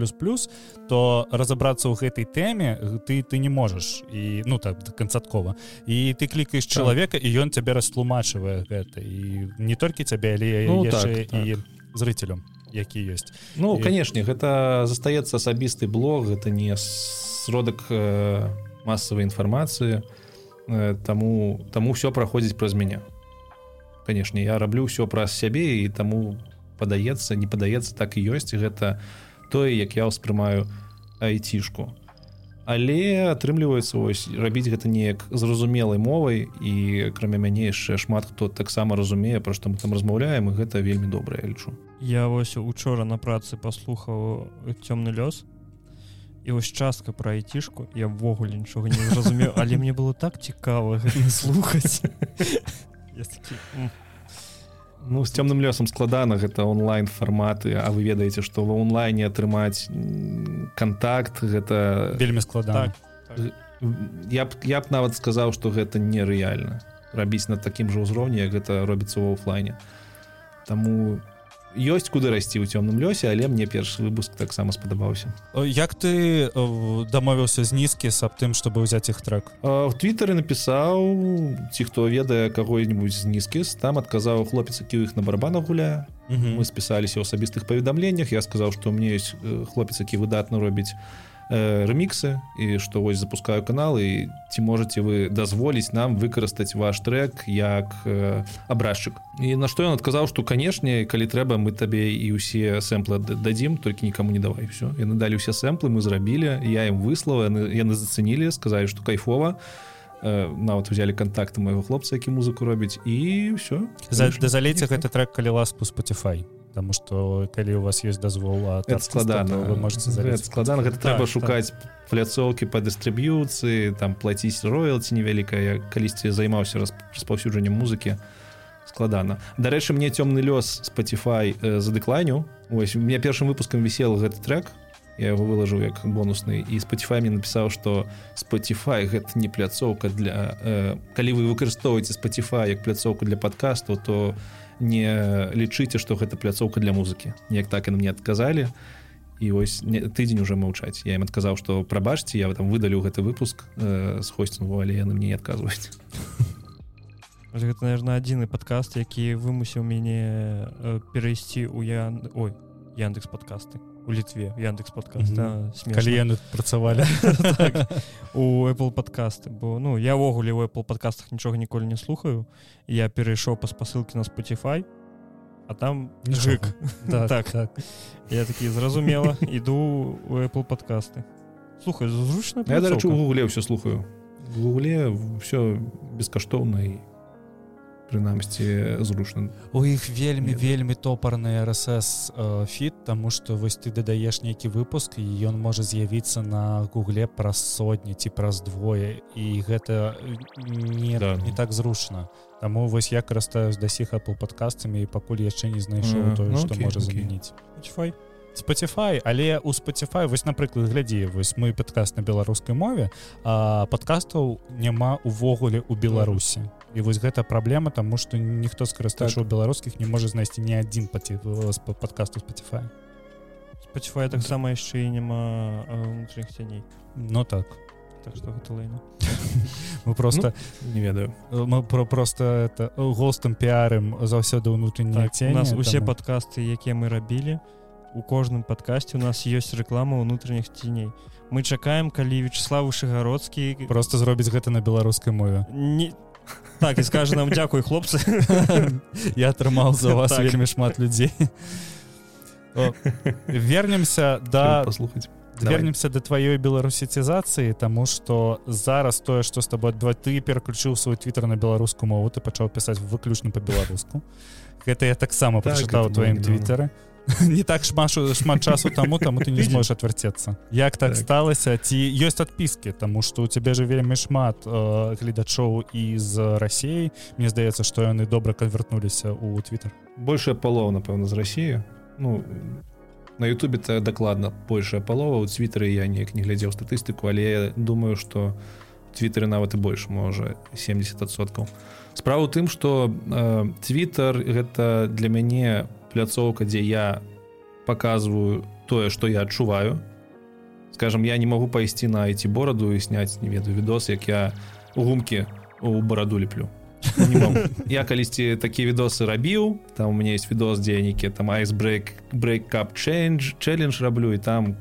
то разаобрацца ў гэтай тэме ты ты не можаш і ну так канцаткова і ты клікаеш так. чалавека і ён цябе растлумачвае гэта і не толькі цябе але ну, так, і так. зрителям які ёсць Ну і... канешне гэта застаецца асабісты блог гэта не сродак э, масавай інфармацыі э, таму таму все праходзіць праз мяне канешне я раблю ўсё праз сябе і таму падаецца не падаецца так і ёсць гэта тое як я ўспрымаю айцішку але атрымліваецца ось рабіць гэта неяк зразумелай мовай і кроме мяне яшчэ шмат хто таксама разумее пра што мы там размаўляем і гэта вельмі добра я лічу. Я вось учора на працы паслухаў цёмны лёс і вось частка пра айцішку я ввогуле нічога не зразумеў але мне было так цікава слухаць. (laughs) Ну з цёмным лёсам складана гэта онлайн фарматы А вы ведаеце што ва онлайне атрымаць контакт гэта вельмі складана. Так, так. я б я б нават сказаў што гэта нерэальна. Рабіць на такім жа ўзроўні як гэта робіцца ў офлайне. Таму ёсць куды расці ў цёмным лёсе але мне першы выпуск таксама спадабаўся Як ты дамовіўся з нізкі аб тым чтобы ўзяць іх трек? В твиттары напісаў ці хто ведае каго-нибудь з нізкіс там адказаў хлопец які іх на барабанах гуляе мы спісаліся ў асабістых паведамленнях я сказаў што мне ёсць хлопец які выдатна робіць э, реміксы і што вось запускаю канал і ці можете вы дазволіць нам выкарыстаць ваш трек як э, абразчык і на што ён адказаў што канешне калі трэба мы табе і ўсе сэмплы дадзім толькі нікому не давай все яны далі ўсе сэмплы мы зрабілі я ім выслала яны, яны зацэнілі сказалі што кайфова э, нават узялі контакты майго хлопца які музыку робіць і все за залейце гэты трек калі ласку Spotify Таму што калі у вас ёсць дазвол складана вы можете складана гэта трэба так, шукаць так. пляцоўкі па дыстрыб'юцыі там плаціць роялці невялікая калісьці займаўся распаўсюджаннем музыкі складана дарэчы мне цёмны лёс Spotify э, задэкланю ось у меня першым выпускам вісел гэты трек. Я его выложу як бонусны і Spotify мне напісаў что Spotify гэта не пляцоўка для э, калі вы выкарыстоўваеце Spotify як пляцоўку для подкасту то я не лічыце што гэта пляцоўка для музыкі. Неяк так і мне адказалі і вось тыдзень уже маўчаць. Я ім адказаў што прабачце я там выдалю гэты выпуск э, з хосцінгу але яны мне не адказваюць. Гэта наверное адзіны падкаст які вымусіў мяне э, перайсці ў я ой яндекс подкасты у літве яндекс подкаст -hmm. калі яны працавалі так, у apple подкасты бо ну я ўвогуле у apple подкастах нічога ніколі не слухаю. Я перайшоў па спасылке на spotify а там жык да, (laughs) так. так. Я такі зразумела іду у apple подкасты слухай зручна я дарэчы у гугле все слухаю. В гугле все бескаштоўна і прынамсі зручна у іх вельмі вельмі топарны RSS фіт тому что вось ты дадаеш нейкі выпуск і ён можа з'явіцца на гугле праз сотні ці праз двое і гэта не да. не так зручна Таму вось я карыстаюсь да сіх Apple падкастамі і пакуль яшчэ не знайшоў тое што можа замяніць. Spotify. Spotify але у Spotify вось напрыклад глядзі вось мой падкаст на беларускай мове а падкастаў няма увогуле у беларусі і вось гэта праблема тому что ніхто скарыстаючы так. беларускіх не можа знайсці ні адзін падкасту Spotify. Spotify таксама яшчэ і няма унутраных цяней Ну так. Так что гэта лайна (laughs) мы просто ну, не ведаю. мы про просто это гостам піарым заўсёды ўнутренні так, у нас усе падкасты якія мы рабілі у кожным падкасці у нас ёсць рэклама ўнутраных ціней мы чакаем калі вячеслав вышыгародскі просто зробіць гэта на беларускай мове. Не так і скажа нам дзякуй хлопцы я атрымаў за вас так. вельмі шмат людзей вернемся да послухаць вернемся да тваёй беларусіцізацыі тому что зараз тое что с тобой два ты пераключыў свой твиттер на беларускую мову ты пачаў пісаць выключна по-беларуску гэта я таксама так, прачытаў тваім твиттеры а (laughs) не так шмашу шмат часу таму таму ты не зможешь отвярцецца як так, так. сталася ці ёсць адпіскі тому что у цябе же вельмі шмат э, гледачоў з рассіі Мне здаецца што яны добра канвертнуліся у твиттер большая палова напэўна з Росіі ну на Ютубе то дакладна большая палова. У твиттеры я неяк не глядзеў статыстыку але думаю что твиттеры нават і больш можа 70соткаў справа у тым что твиттер э, гэта для мяне по пляцоўка дзе я показываю тое что я адчуваю. Скажем я не могу пайсці на эти бораду і сняць не ведаю відос як я гумки у бараду ліплю. (laughs) Я калісьці такія відосы рабіў там у меня есть відос дзе нейкі там айсбрейк брейкап change челлендж раблю і там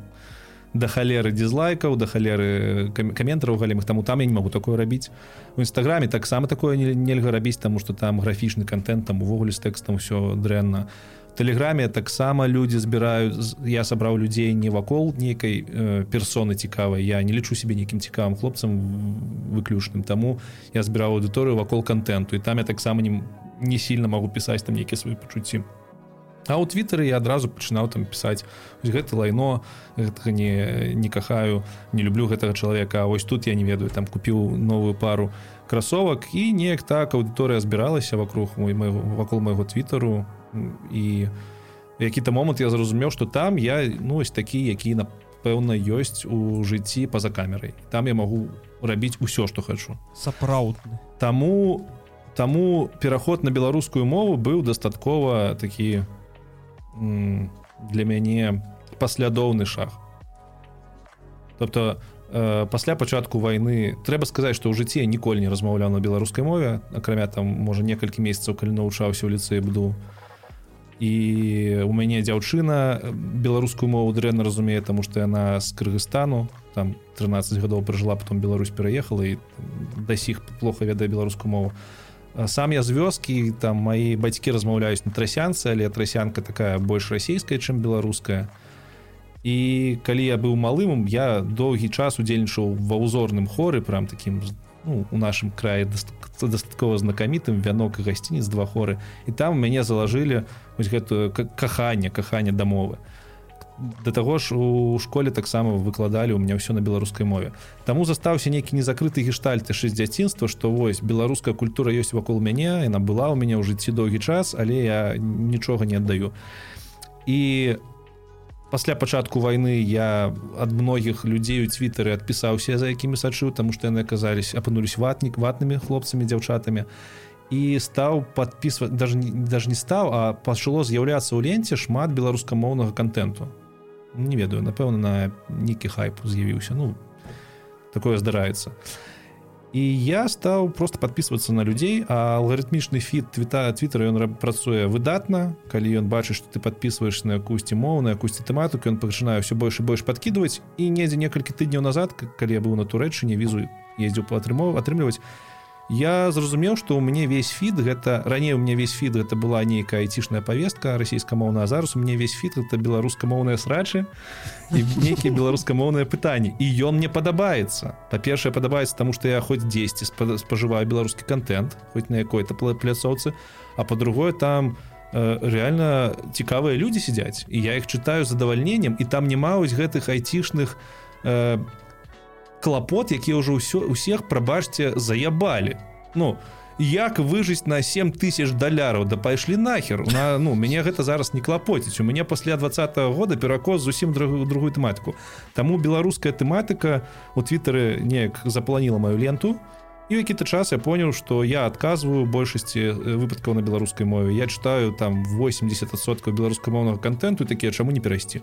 да халеры дизлайкаў да халеры каментараў галімых таму там я не могу такое рабіць. У нстаграме таксама такое нельга рабіць таму что там графічны контент там увогуле з тэкстам все дрэнна тэлеграме таксама людзі збіраюць я сабраў людзей не вакол нейкай э, персоны цікавай я не лічу себе нейкім цікавым хлопцам выключным таму я збіраў аўдыторыю вакол контенту. І там я таксама не не сильно могу пісаць там нейкія свае пачуцці А ў твиттары я адразу пачынаў там пісаць гэта лайно гэтага не не кахаю не люблю гэтага чалавека ось тут я не ведаю там купіў новую пару красовак і неяк так аўдыторыя збіралася вокруг мой вакол майго твиттеру і які-то момант я зразумеў что там я ну ось такі які напэўна ёсць у жыцці па-за камерай. Там я могу рабіць усё что хочу сапраўдны. Таму таму пераход на беларускую мову быў дастаткова такі у для мяне паслядоўны шаг. Тобто э, пасля пачатку войны трэба сказаць што ў жыцці ніколі не размаўляў на беларускай мове акрамя там можа некалькі месяцаў калі навучаўся ў ліцэі буду і у мяне дзяўчына беларускую мову дрэнна разумее таму што яна з кыргызстану там 13 гадоў пражыла потом Беларусь пераехала і да сіх плохо ведае беларускую мову. Сам я з вёскі там мои бацькі размаўляюць на трасянцы але трасянка такая больш расійская чым беларуская. І калі я быў малым я доўгі час удзельнічаў ва ўзорным хоры прям таким ну, у нашым краі дастаткова знакамітым вянок гасцініц два хоры. І там мяне залажылі вось гэтую каханне каханне дамовы да таго ж у школе таксама выкладалі у меня ўсё на беларускай мове. Таму застаўся нейкі незакрыты гештальты шы дзяцінства што вось беларуская культура ёсць вакол мяне яна была ў мяне ў жыцці доўгі час але я нічога не аддаю. І пасля пачатку войны я ад многіх людзей у твиттары адпісаўся за якімі сачыў таму што яны аказались апынулись ватнік ватнымі хлопцамі дзяўчатамі. І стаў подпісваць даже даже не стаў а пачало з'яўляцца ў ленце шмат беларускамоўнага контенту не ведаю напэўна на нейкі хайп з'явіўся. Ну такое здараецца. і я стаў просто подписываться на людзей а алгарытмічны фіт твита твиттера ён працуе выдатна калі ён бачыць что ты подписываешь на якусьці моў на якусьці тэматыку ён пачынаю все больш і больш подкидывать. І недзе некалькі тыдняў назад калі я быў на турэчыне візу ездзіў по атрымоў атрымліваць я зразумеў что у мяне весь фід гэта раней у меня весь фід это была нейкая айцішная повестка расійскамоўна зараз у мне весь фіт это беларускамоўныя срачы і нейкія беларускамоўныя пытанні. І ён мне падабаецца. Па-першае падабаецца тому что я хоць 10 спажываю беларускі контент хоць на якой-то пляцоўцы а по-другое там э, реально цікавыя людзі сядзяць. І я их чытаю задавальненнем і там не маюць гэтых айцішных э, клапот які ўжо ўсё усіх прабачце заябалі. Ну як выжыць на 7 тысяч даляраў? Да пайшлі нахер. На ну мяне гэта зараз не клапоціць. У мяне пасля двадца -го года перакос зусім другую другую тэматыку. Таму беларуская тэматыка у твиттары неяк запланіла мою ленту і які-то час я понял что я адказваю большасці выпадкаў на беларускай мове. Я читаю там 80соткаў беларускамоўнага контенту такія чаму не перайсці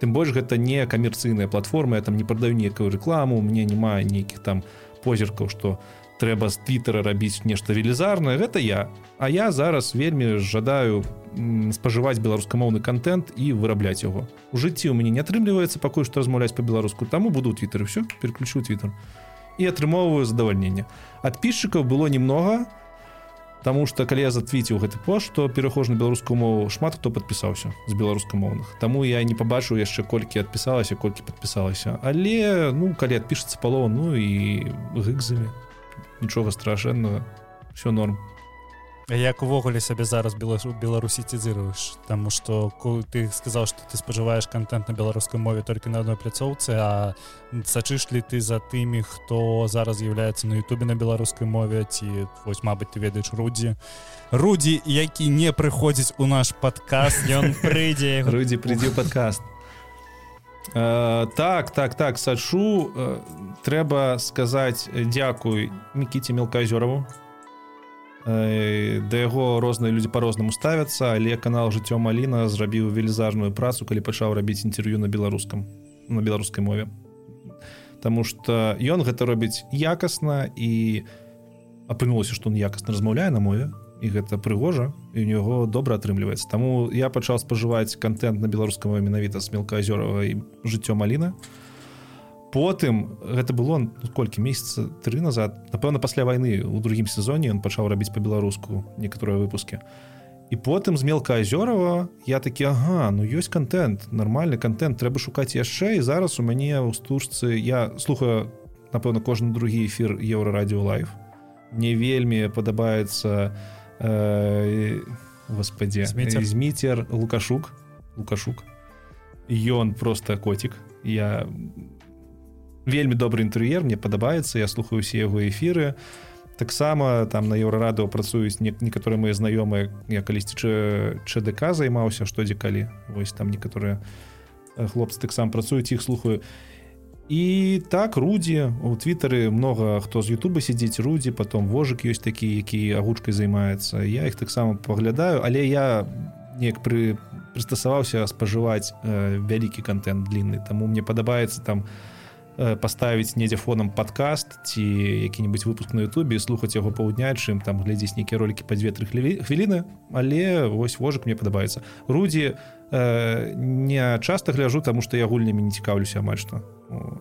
тым больш гэта не камерцыйная платформа я там не прадаю некую рекламу мне няма нейкіх там позіркаў что трэба з твиттера рабіць нешта велізарнае. Гэта я. А я зараз вельмі жадаю спажываць беларускамоўны контент і вырабляць яго. У жыцці у мяне не атрымліваецца пакуль што размаўляць по-беларуску таму буду твиттер все переключу твиттер і атрымоўваю задавальненне. Адпісчыкаў было немного то Таму што калі я затвіціў гэты пост што перахожу на беларускую мову шмат хто падпісаўся з беларускамоўных. Таму я не пабачыў яшчэ колькі адпісалася колькі падпісалася. Але ну калі адпішацца палова ну і гыкзамі. Нічога страшэннага. Все норм як увогуле сябе зараз беларусіцізіруеш Таму што ты сказаў што ты спажываеш контент на беларускай мове толькі на адной пляцоўцы а сачыш ли ты за тымі хто зараз з'яўляецца на Ютубе на беларускай мове ці вось Мабыць ты ведаеш рудзі. Рудзі які не прыходзіць у наш падкаст. Ён прыйдзе грудзі прыйдзе подкаст Uh, так так так сачу. Uh, трэба сказаць дзякуй мікіце мелказёраву да яго розныя людзі по-рознаму ставяцца. Але канал жыццё маліна зрабіў велізарную працу калі пачаў рабіць інтерв'ю на беларускам на беларускай мове. Таму что ён гэта робіць якасна і апынулася што он якасна размаўляе на мове і гэта прыгожа і у него добра атрымліваецца. Таму я пачаў спажываць контент на беларускага менавіта с мелкаазёрова і жыццё маліна потым гэта было ну, колькі месяца тры назад напэўна пасля войны у другім сезоне он пачаў рабіць по-беларуску некаторыя выпуски і потым з мелкаазёрова я такі Ага ну ёсць контент нормальны контент трэба шукаць яшчэ і зараз у мяне ў стужцы я слухаю напэўна кожны другі эфир еўрарадіо лайф мне вельмі падабаецца э, господи зміцер. лукашук. Лукашук. Ён просто котик я вельмі добрый інтэр'ер мне падабаецца я слухаю усе яго эфиры таксама там на еўрарадыо працуюць не, некаторыя мои знаёмыя я калісьці чДК займаўся штодзе калі. Вось там некаторыя хлопцы таксам працуюць іх слухаю. І так рудзі у твиттары много хто з Ютуба сядзіць рудзі потом вожык ёсць такі які агучкай займаецца. Я іх таксама паглядаю але я неяк пры прыстасаваўся спажываць э, вялікі контент длинны таму мне падабаецца там э, паставіць недзе фонам подкаст ці які-нибудь выпуск на Ютубе слухаць яго паўдня чым там глядзець нейкія ролики па две-тры хвіліны але вось вожык мне падабаецца рудзі э, не часто гляжу таму што я гульнямі не цікаўлюся амаль што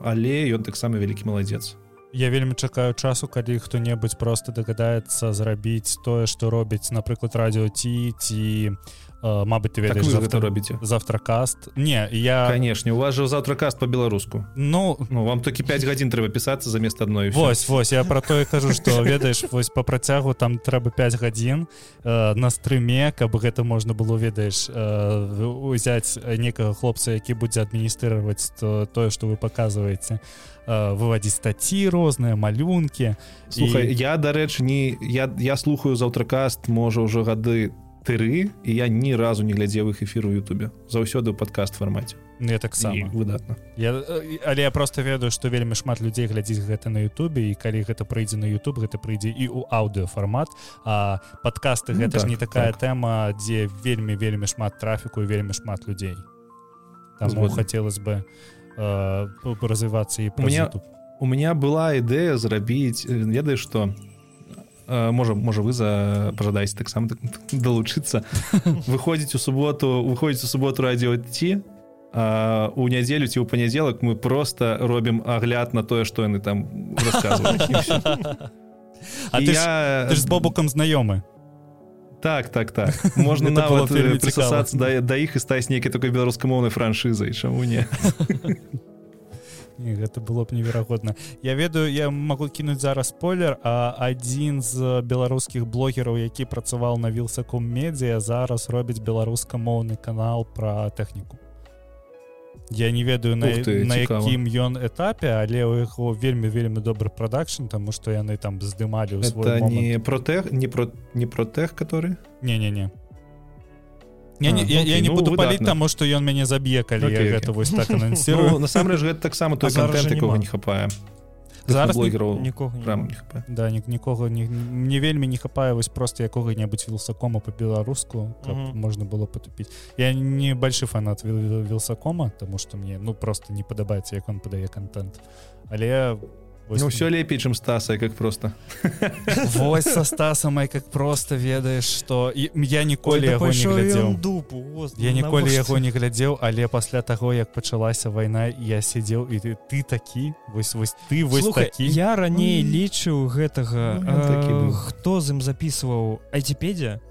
але ён таксама вялікі маладзец. Я вельмі чакаю часу калі хто-небудзь просто дагадаецца зрабіць тое што робіць напрыклад радіо ці ці Мабыць ты ведаеш так завтра робіце завтракаст не я канешне у вас же завтракаст по-беларуску Ну ну вам толькі 5 гадзін трэба пісацца замест адной Вось вось я про тое кажу што (laughs) ведаеш вось по працягу там трэба 5 гадзін э, на стрыме каб гэта можна было ведаеш э, узяць некага хлопца які будзе адміністрировать то тое что вы показываете э, выводзіць статьи розныя малюнки Слухай і... я дарэчы не я я слухаю заўтракаст можа ўжо гады там тры і я ні разу не глядзеў іх эфіру Ютубе. Заўсёды ў падкаст фармаце. Ну, я таксама выдатна. Я, але я просто ведаю што вельмі шмат людзей глядзіць гэта на Ютубе і калі гэта прыйдзе на YouTube гэта прыйдзе і ў аўдыофармат а падкасты ну, гэта так, ж не такая так. тэма дзе вельмі вельмі шмат трафіку вельмі шмат людзей. Там хацелось бы э, развівацца і у меня у меня была ідэя зрабіць ведаеш што можа можа вы за пожадаеце таксама так, далучыцца (laughs) выходзіць у суботу выходзіць у суботу радіо ці у нядзелю ці ў панядзелак мы просто робім агляд на тое што яны там А ты я... з бобукам знаёмы так так так. Можна нават прысасацца да, да іх і стаць нейкай такой беларускамоўнай франшызай чаму не (laughs) Не, гэта было б неверагодна я ведаю я могу кінуць зараз спойлер а адзін з беларускіх блогераў які працаваў на вілсаком медіа зараз робіць беларускамоўны канал про тэхніку я не ведаю на, ты, на якім ён этапе але у яго вельмі вельмі добры прадакшн тому что яны там здымалі не про тех не про не про тех который не не не Я, не, я, я не ну, буду паліць таму што ён мяне заб'е калі okay, гэта вось так (laughs) ну, насамрэч гэта таксама той контент якога не хапае зараз блогераў нікога да ні, нікога не, мне вельмі не хапае вось просто якога-небудзь вілсакома по-беларуску mm -hmm. можна было потупіць я не большы фанат вілсакома тому что мне ну просто не падабаецца як он падае контент. Але Вось... Ну все лепей чым стаса как просто. (laughs) Вось со стасам как просто ведаеш что я ніколі яго не глядзеў дупу я ніколі яго не глядзеў але пасля таго як пачалася вайна я сидзеў і ты ты такі вось вось ты вось Слухай, такі. я раней лічыў гэтага ну, хто з ім записываў айціпедзе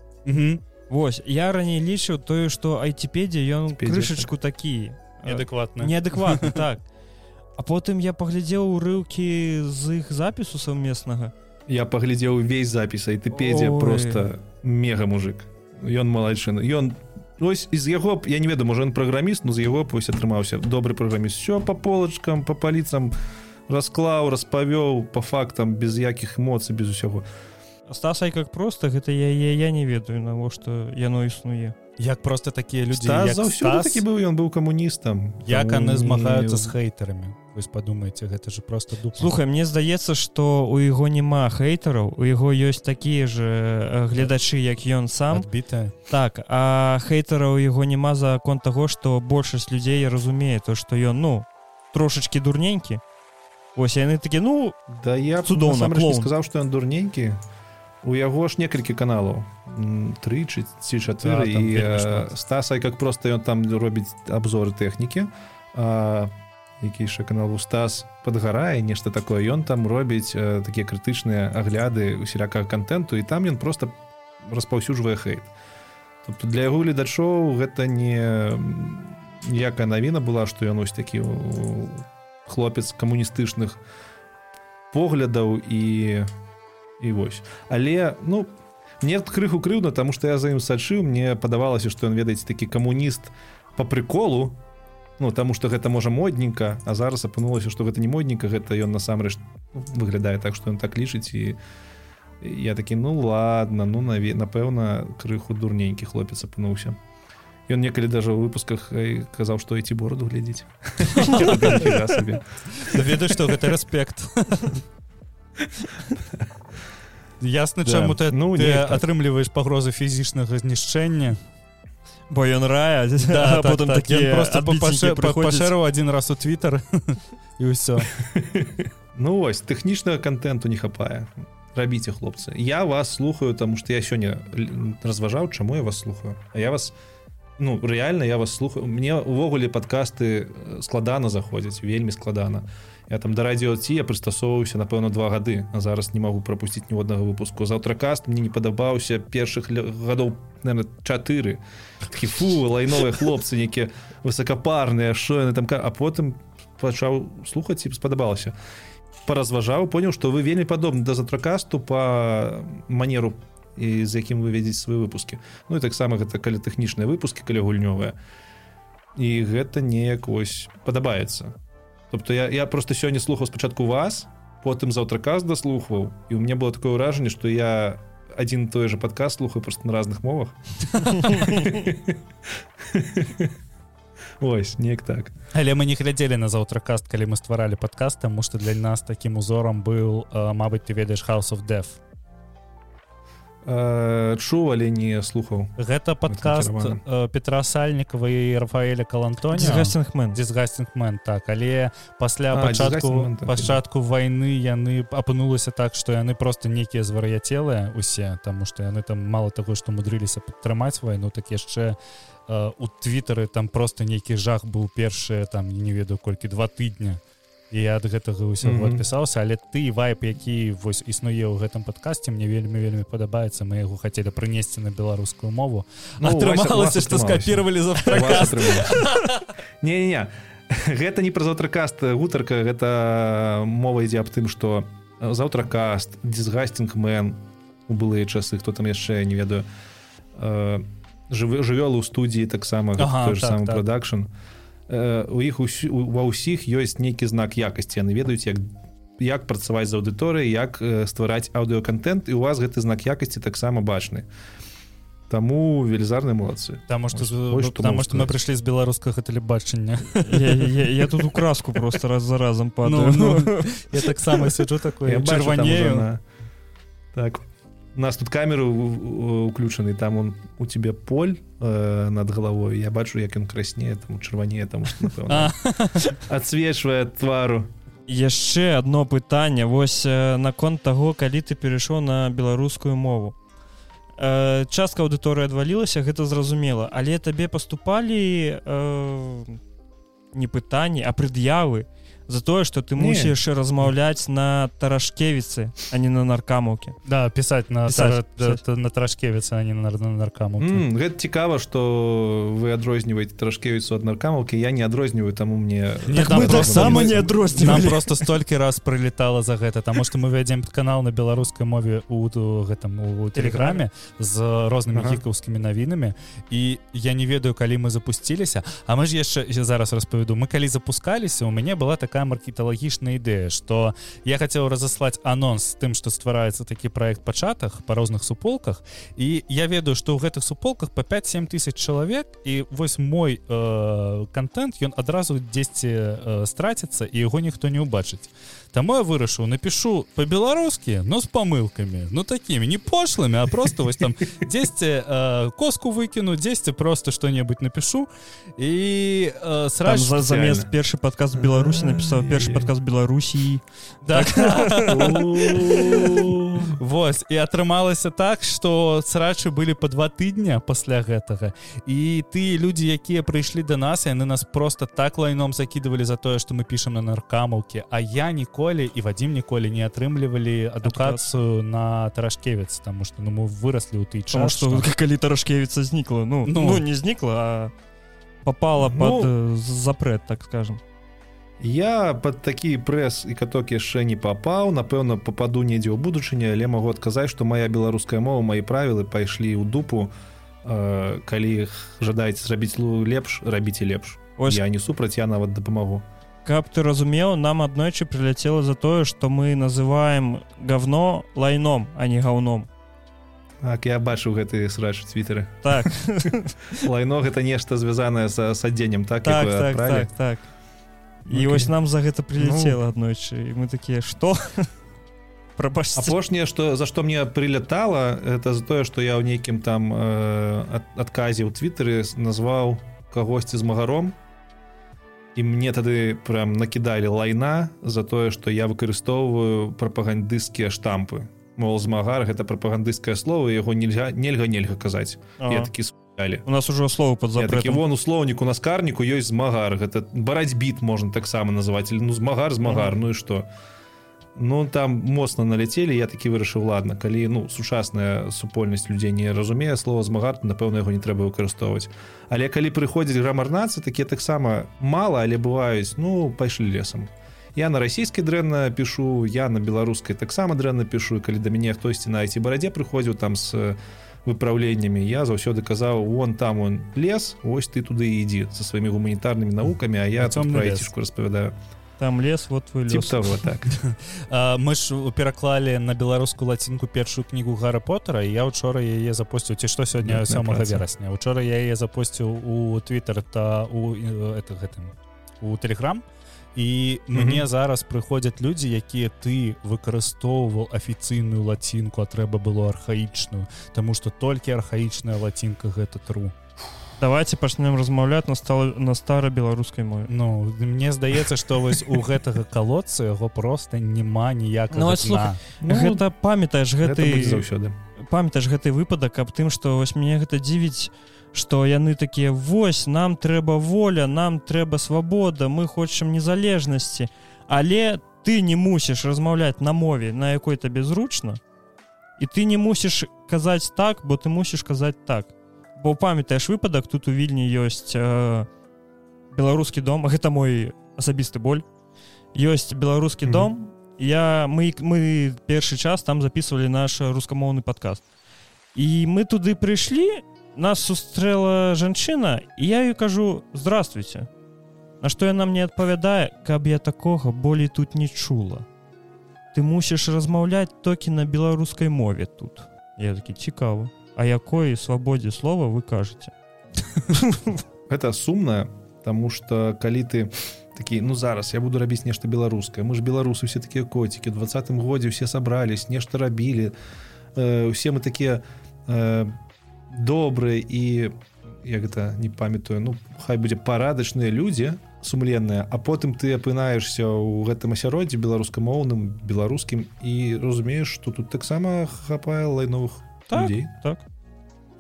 Вось я раней лічыў тое что айціпедзе ён крышачку такі неадэкватна неадэкватна (laughs) так. А потым я паглядзеў урыўкі з іх запісу сумеснага. Я паглядзеў увесь запіс айтыпедія просто мега мужик. Ён малайчына. Ён ось из яго я не ведаю можа ён праграміст но з яго пусть атрымаўся добры праграміст. Все по полочкам по паліцам расклаў распавёў по фактам без якіх эмоцый без усяго. Стасай как просто гэта я я, я не ведаю навошта яно існуе. Як просто такія людзі такі быў ён быў камуністам. Як яны змагаюцца з хейтарамі вось падумайце гэта же просто ду слухай мне здаецца что у яго няма хейтараў у яго ёсць такія же гледачы як ён сам. Адбітая. Так а хейтараў яго няма за конт таго что большасць людзей разумее то что ён ну трошачки дурненькі. Ось яны такі ну да я цудоўна сказаў что ён дурненькі. У яго ж некалькі каналаў. Тры ці чатыры Да, там і стасай как просто ён там робіць абзоры тэхнікі які яшчэ канал у стас падгарае нешта такое. Ён там робіць э, такія крытычныя агляды усялякага контенту і там ён просто распаўсюджвае хейт тобто для яго гледачоў гэта не ніякая навіна была што ён ось такі хлопец камуністычных поглядаў і і вось. Але ну мне крыху крыўна тому что я за ім сачыў мне падавалася што ён ведаеце такі камуніст по приколу ну таму что гэта можа модненька а зараз апынулася что гэта не модненька гэта ён насамрэч ну, выглядае так что ён так лічыць і я такі ну ладно ну наве напэўна крыху дурненькі хлопец апынуўся. Ён некалі даже ў выпусках э, казаў што ці бороду глядзець (laughs) ведаю что гэта рэспект. (laughs) Ясна Да. чаму ты Ну, так. атрымліваеш пагрозы фізічнага знішчэння бо ён рая Да, (laughs) так, потым так, такі просто пашэрыў один раз у твиттер (laughs) і ўсё (laughs) Ну вось тэхнічнага контенту не хапае. Рабіце хлопцы. Я вас слухаю тому что я сёння разважаў чаму я вас слухаю. А я вас ну реально я вас слухаю. Мне увогуле подкасты э, складана заходзяць вельмі складана я там да радіо ці я прыстасоўваўся напэўна два гады. А зараз не могу пропусціць ніводнага выпуску. Заўтракаст мне не падабаўся першых гадоў наверное, чатыры. Такі фу лайновыя хлопцы нейкія высокапарныя що яны там а потым пачаў слухаць і спадабалася. Паразважаў понял что вы вельмі падобны да затракасту по манеру і з якім вы ведзеце свае выпускі. Ну і таксама гэта калі тэхнічныя выпускі калі гульнёвыя. І гэта неяк вось падабаецца Тобто я, я просто сёння слухаў спачатку вас потым заўтраказ даслухваў і у мне было такое ўражанне что я один той же падказ слухаю просто на разных мовах. Ось неяк так. Але мы не глядзелі на заўтракаст калі мы стваралі падкаст тому что для нас таким узором быў Мабыць ты ведаеш house of death чуў але не слухаў гэта падкаст э, Петра сальнікова і Рафаэля калантоня Disgusting дисгастингмен так. Але пасля пачатку так, пачатку войны яны апынулася так что яны просто некія звар'яцелыя усе тому что яны там мало таго что мудрыліся падтрымаць войну так яшчэ э, у твиттары там просто нейкі жах быў першыя там не ведаю колькі два тыдня я ад гэтага ўсяго Мгм. адпісаўся але ты вайп які вось існуе ў гэтым падкасці мне вельмі вельмі падабаецца. Мы яго хацелі прынесці на беларускую мову. Ну, атрымалася што скапіравалі за не не гэта не пра заўтракаст гутарка. Гэта мова ідзе аб тым что заўтракаст дисгастингмен у былыя часы. Хто там яшчэ не ведаю. Э, жывёлы ў студіі таксама Ага, так, так. продакшн у іх усю- у- ва ўсіх ёсць нейкі знак якасці. Яны ведаюць як як працаваць з аўдыторыяй як э, ствараць аўдыоконтент і у вас гэты знак якасці таксама бачны. Таму велізарныя молодцы Таму што Вось- вось што мы прыйшлі з беларускага тэлебачання. Я, я, я тут у краску просто раз за разом падаю. Ну, ну, я таксама там уже чырванею на- Так нас тут камеры уключаны там он у тебе поль э, над головой я бачу як ён краснее там чырванее там адсвечвае (laughs) твару. Яшчэ одно пытанне вось э, наконт таго калі ты перайшоў на беларускую мову. Э, частка аўдыторыі адвалілася гэта зразумела але табе паступалі э, не пытанні а прад'явы за тое что ты мусіш размаўляць на тарашкевіцы а не на наркамаўке да пісаць на Пісаць, тара- пісаць. на трашкевіца а не на на наркаму М, гэта цікава что вы адрозніваеце трошкевіцу ад наркамаўкі я не адрозніваю таму мне Не, так мы таксама не- адрознівалі просто столькі раз прылетала за гэта таму што мы вядзем канал на беларускай мове у ту- гэтым у тэлеграме з рознымі Ага. гікаўскімі навінамі і я не ведаю калі мы запусціліся А мы ж яшчэ зараз распавяду. Мы калі запускаліся у мяне была такая маркеталагічная ідэя что я хацеў разаслаць анонс тым што ствараецца такі проект пачатах па розных суполках. І я ведаю што ў гэтых суполках по 5-7 тысяч чалавек і вось мой э, контент ён адразу дзесьці э, страціцца і яго ніхто не ўбачыць Таму я вырашыў напишу по-беларускі но з памылкамі ну такімі не пошлымі а просто вось там (laughs) дзесьці э, коску выкіну дзесьці просто что-небудзь напишу і э, сразу за, замест першы падказ беларусі напісаў першы Ай-яй-яй. падказ беларусі так. (laughs) Вось і атрымалася так что срачы былі по два тыдня пасля гэтага. І ты людзі якія прыйшлі до нас яны нас просто так лайном закидывалі за тое что мы пішам на наркамаўке А я ніколі і вадзім ніколі не атрымлівалі адукацыю на тарашкевец тому что ну мы выраслі ў ты час что калі тарашкевіца знікла? Ну, ну. ну не знікла а попала ну, под э, запрет так скажем я под такі прэс і каток яшчэ не папаў. Напэўна попаду недзе ў будучыня але магу адказаць што моя беларуская мова мои правілы пайшлі ў дупу э, калі іх жадаеце зрабіць лепш рабіце лепш. Ось. Я не супраць я нават дапамагу. Каб ты разумеў нам аднойчы прыляцела за тое што мы называем говно лайном а не гаўном. Так я бачу гэты срач твиттеры так. (laughs) Лайно гэта нешта звязанае са садзеннем так так так, так так і okay. вось нам за гэта прилетела ну... аднойчы мы такія что? (laughs) Апошняе что за что мне прилетала это за тое что я ў нейкім там э, адказе ў твиттеры назваў кагосьці з магаром і мне тады прям накідалі лайна за тое что я выкарыстоўваю прапагандысцкія штампы. Мол змагар гэта прапагандысцкае слово яго нельга нельга нельга казаць я такі далі. У нас ужо слова под такі вон услоўніку на скарніку ёсць змагар гэта барацьбіт можна таксама называть ну змагар змагар ну і что ну там моцна наляцелі я такі вырашыў ладно калі ну сучасная супольнасць людзей не разумее слова змагар напэўна яго не трэба выкарыстоўваць. Але калі прыходзіць грамарнацы такія таксама мала але бываюць ну пайшлі лесам. Я на расійскай дрэнна пішу я на беларускай таксама дрэнна пішу калі да мяне хтосьці на эти барадзе прыходзіў там с выпраўленнямі я заўсёды казаў вон там он лес ось ты туды ідзі со сваімі гуманітарнымі навукамі а я цомку распавядаю там лес вот твой того так. (laughs) Мы ж пераклалі на беларускую лацінку першую кнігу гара поттера я учора яе запусціў ці што сёння самага верасня учора я яе запусціў у твиттер та у это гэтым у телеграм і мне mm -hmm. зараз прыходзяць людзі якія ты выкарыстоўваў афіцыйную лацінку а трэба было архаічную Таму что толькі архаічная лацінка гэта тру давайте пачнем размаўляць на стала на старой беларускай мове. Ну мне здаецца что вось у гэтага колодца яго просто няма ніяк ну, ну, гэта памятаеш гэты заўсёды. памятаеш гэты выпадак аб тым что вось мне гэта дзівіць што яны такія вось нам трэба воля нам трэба свабода мы хочам незалежнасці але ты не мусіш размаўляць на мове на якой табе зручна і ты не мусіш казаць так бо ты мусіш казаць так. Бо памятаеш выпадак тут у вільні ёсць э, беларускі дом (laughs) гэта мой асабісты боль. Ёсць беларускі mm -hmm. дом я мы мы першы час там записывалі наш рускамоўны падкаст. І мы туды прыйшлі нас сустрэла жанчына і я ей кажу здравствуйте на што яна мне адпавядае каб я такога болей тут не чула ты мусіш размаўляць токі на беларускай мове тут я такі цікавы а якой свабодзе слова вы кажаце (laughs) это сумна тому что калі ты такі ну зараз я буду рабіць нешта беларускае мы ж беларусы все такія коцікі двадцатым годзе все сабрались нешта рабілі э, усе мы такія э, добрыя і як гэта не памятаю ну хай будзе парадачныя людзі сумленныя а потым ты апынаешься ў гэтым асяроддзі беларускамоўным беларускім і разумееш что тут таксама хапае лайновых так, людзей. так.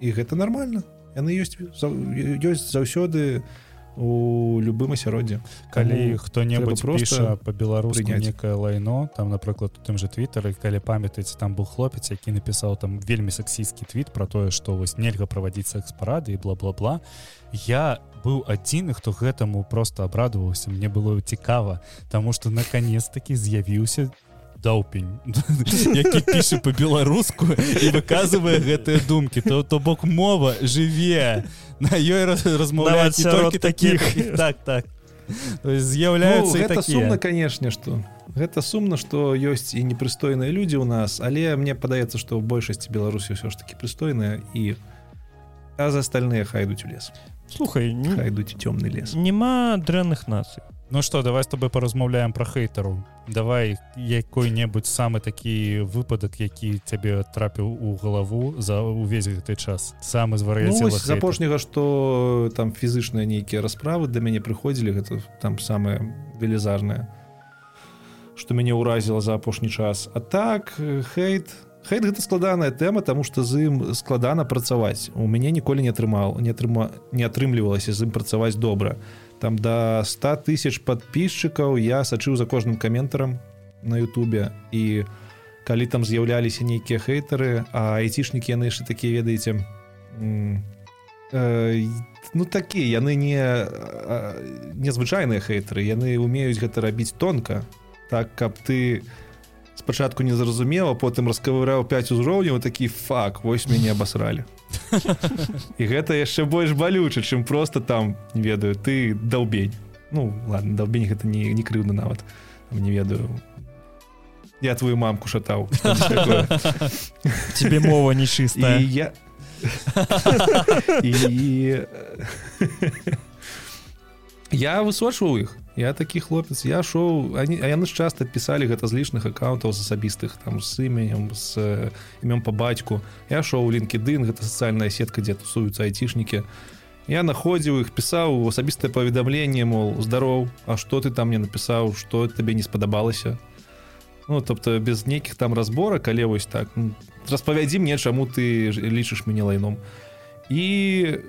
І гэта нормально яны ёсць ёсць заўсёды у у любым асяроддзе калі хто-небудзь просто по-беларуску некае лайно там напрыклад у тым же твиттары калі памятаеце там был хлопец які напісаў там вельмі сексійскі твіт про тое што вось нельга праводзіць секс-парады і бла-бла-бла. Я быў адзіны хто гэтаму просто абрадаваўся мне было цікава тому что наконец-таки з'явіўся даўпень (laughs) які піша по-беларуску і выказывае гэтыя думкі. То то бок мова жыве. На ёй размаўляць таких. (laughs) Так так. З'яўляюцца ну, сумна канешне что гэта сумна что ёсць і непрыстойныя людзі ў нас але мне падаецца что ў большасці беларусі ўсё ж таки прыстойная і а за остальные хайдуць у лес. Слухай не хайдуць цёмны лес. няма дрэнных нацый Ну что давай с тобой паразмаўляем про хейтару давай якой-небудзь самы такі выпадак які цябе трапіў у галаву за увесь гэты час. Самы звар ну, з апошняга что там фізычныя нейкія расправы да мяне прыходзілі гэта там самае велізарнае что мяне ўразіла за апошні час. А так хейт хейт гэта складаная тэма тому что з ім складана працаваць у мяне ніколі не атрымаў не атрыма не атрымлівалася з ім працаваць добра там до 100 тысяч подписчикаў я сачыў за кожным каментарам на Ютубе. І калі там з'яўляліся нейкія хейтары а айцішнікі яны яшчэ такія ведаеце э, ну такія яны не незвычайныя хейтары яны умеюць гэта рабіць тонка так каб ты спачатку не зразумела потым раскавыраў 5 узроўняў такі фак вось мяне абасралі (laughs) і гэта яшчэ больш балюча чым просто там не ведаю ты долбень ну ладно долбень гэта не не крыўна нават. Не ведаю. Я твою мамку шатаў. (laughs) Тебе мова не (laughs) чыстая я я высочваў іх я такі хлопец я шоу они яны ж часто писали гэта з лішных аккаунтаў з асабістых там з іменем з імём по бацьку. Я шоу лінкедын гэта сацыяльная сетка дзе тусуюцца айцішнікі. Я находзіў іх пісаў асабістае паведамленне мол здароў А что ты там мне напісаў что табе не спадабалася? Ну тобто без нейкіх там разборак але вось так распавядзі мне чаму ты лічыш мяне лайном. І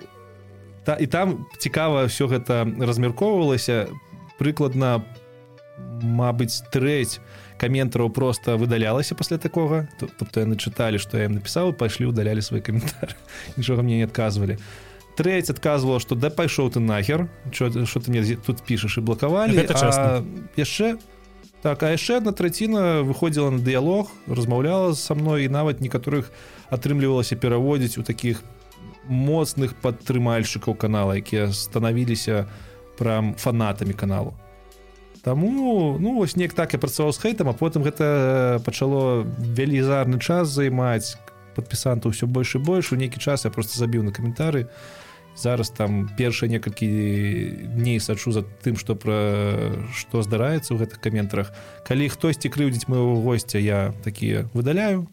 та і там цікава все гэта размяркоўвалася прыкладна Мабыць трэць каментараў просто выдалялася пасля такога. Тобто яны чыталі што я ім напісаў пайшлі удалялі свой каментар. (laughs) Нічога мне не адказвалі. Трэць адказвала што да пайшоў ты нахер що ты мне тут пішаш і блакавалі яшчэ так а яшчэ одна траціна выходзіла на дыялог размаўляла са мной і нават некаторых атрымлівалася пераводзіць у такіх моцных падтрымальшчыкаў канала якія станавіліся у прям фанатамі каналу. Таму ну вось неяк так я працаваў з хейтам а потым гэта пачало велізарны час займаць. Подпісанту ўсё больш і больш. У нейкі час я просто забіў на каментары. Зараз там першыя некалькі дней сачу за тым што пра што здараецца ў гэтых каментарах. Калі хтосьці крыўдзіць моего гостця я такія выдаляю.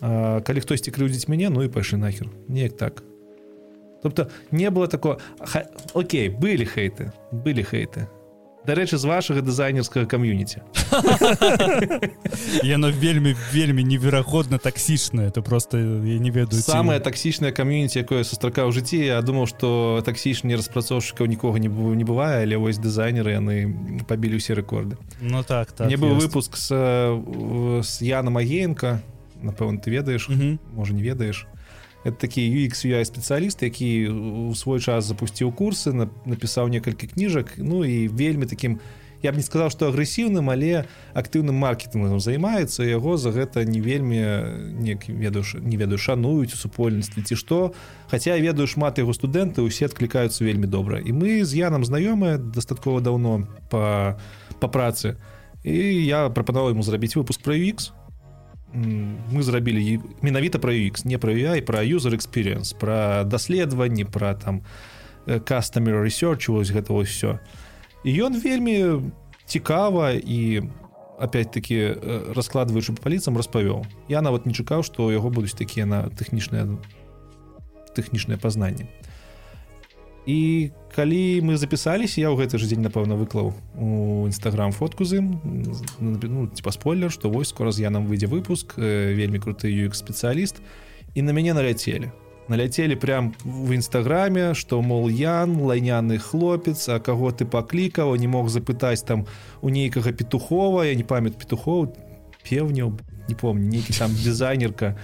А, калі хтосьці крыўдзіць мяне ну і пайшлі нахер. Неяк так тобто не было такого Ха... Окей былі хейты былі хейты дарэчы з вашага дызайнерскага кам'юніці яно вельмі вельмі неверагодна таксічна это просто я не ведаю самое таксічнае кам'юніці якое сустракаў жыцці я думаў что таксічні распрацоўшчыкаў нікога не было не бывае але вось дызайнеры яны пабілі ўсе рэкорды Ну так, так не быў выпуск с, с Яна Магеенко напэўна ты ведаеш можа не ведаеш это такі UX UI спецыяліст які у свой час запусціў курсы напісаў некалькі кніжак Ну і вельмі таким я б не сказаў что агрэсіўным але актыўным маркетынгам займаецца яго за гэта не вельмі не ведаеш не ведаю шануюць у супольніцтве ці што Хаця я ведаю шмат яго студэнты усе адклікаюцца вельмі добра і мы з янам знаёмыя дастаткова даўно по па працы і я прапанаваў ему зрабіць выпуск про UX мы зрабілі менавіта про UX не про UI про user experience про даследаванні про там customer research вось гэта все і ён вельмі цікава і опять-таки раскладваючы по паліцам распавёў я нават не чакаў што яго будуць такія на тэхнічныя тэхнічнае пазнанне і калі мы запісаліся я ў гэты ж дзень напэўна выклаў у нстаграм фотку з ім. Ну, типа спойлер што вось скора з я нам выйдзе выпуск э, вельмі круты юк спецыяліст і на мяне наляцелі. Наляцелі прям в нстаграме што мол ян лайняны хлопец а каго ты паклікаў не мог запытаць там у нейкага петухова я не памят петухоў пеўняў не помню нейкі там дызайнерка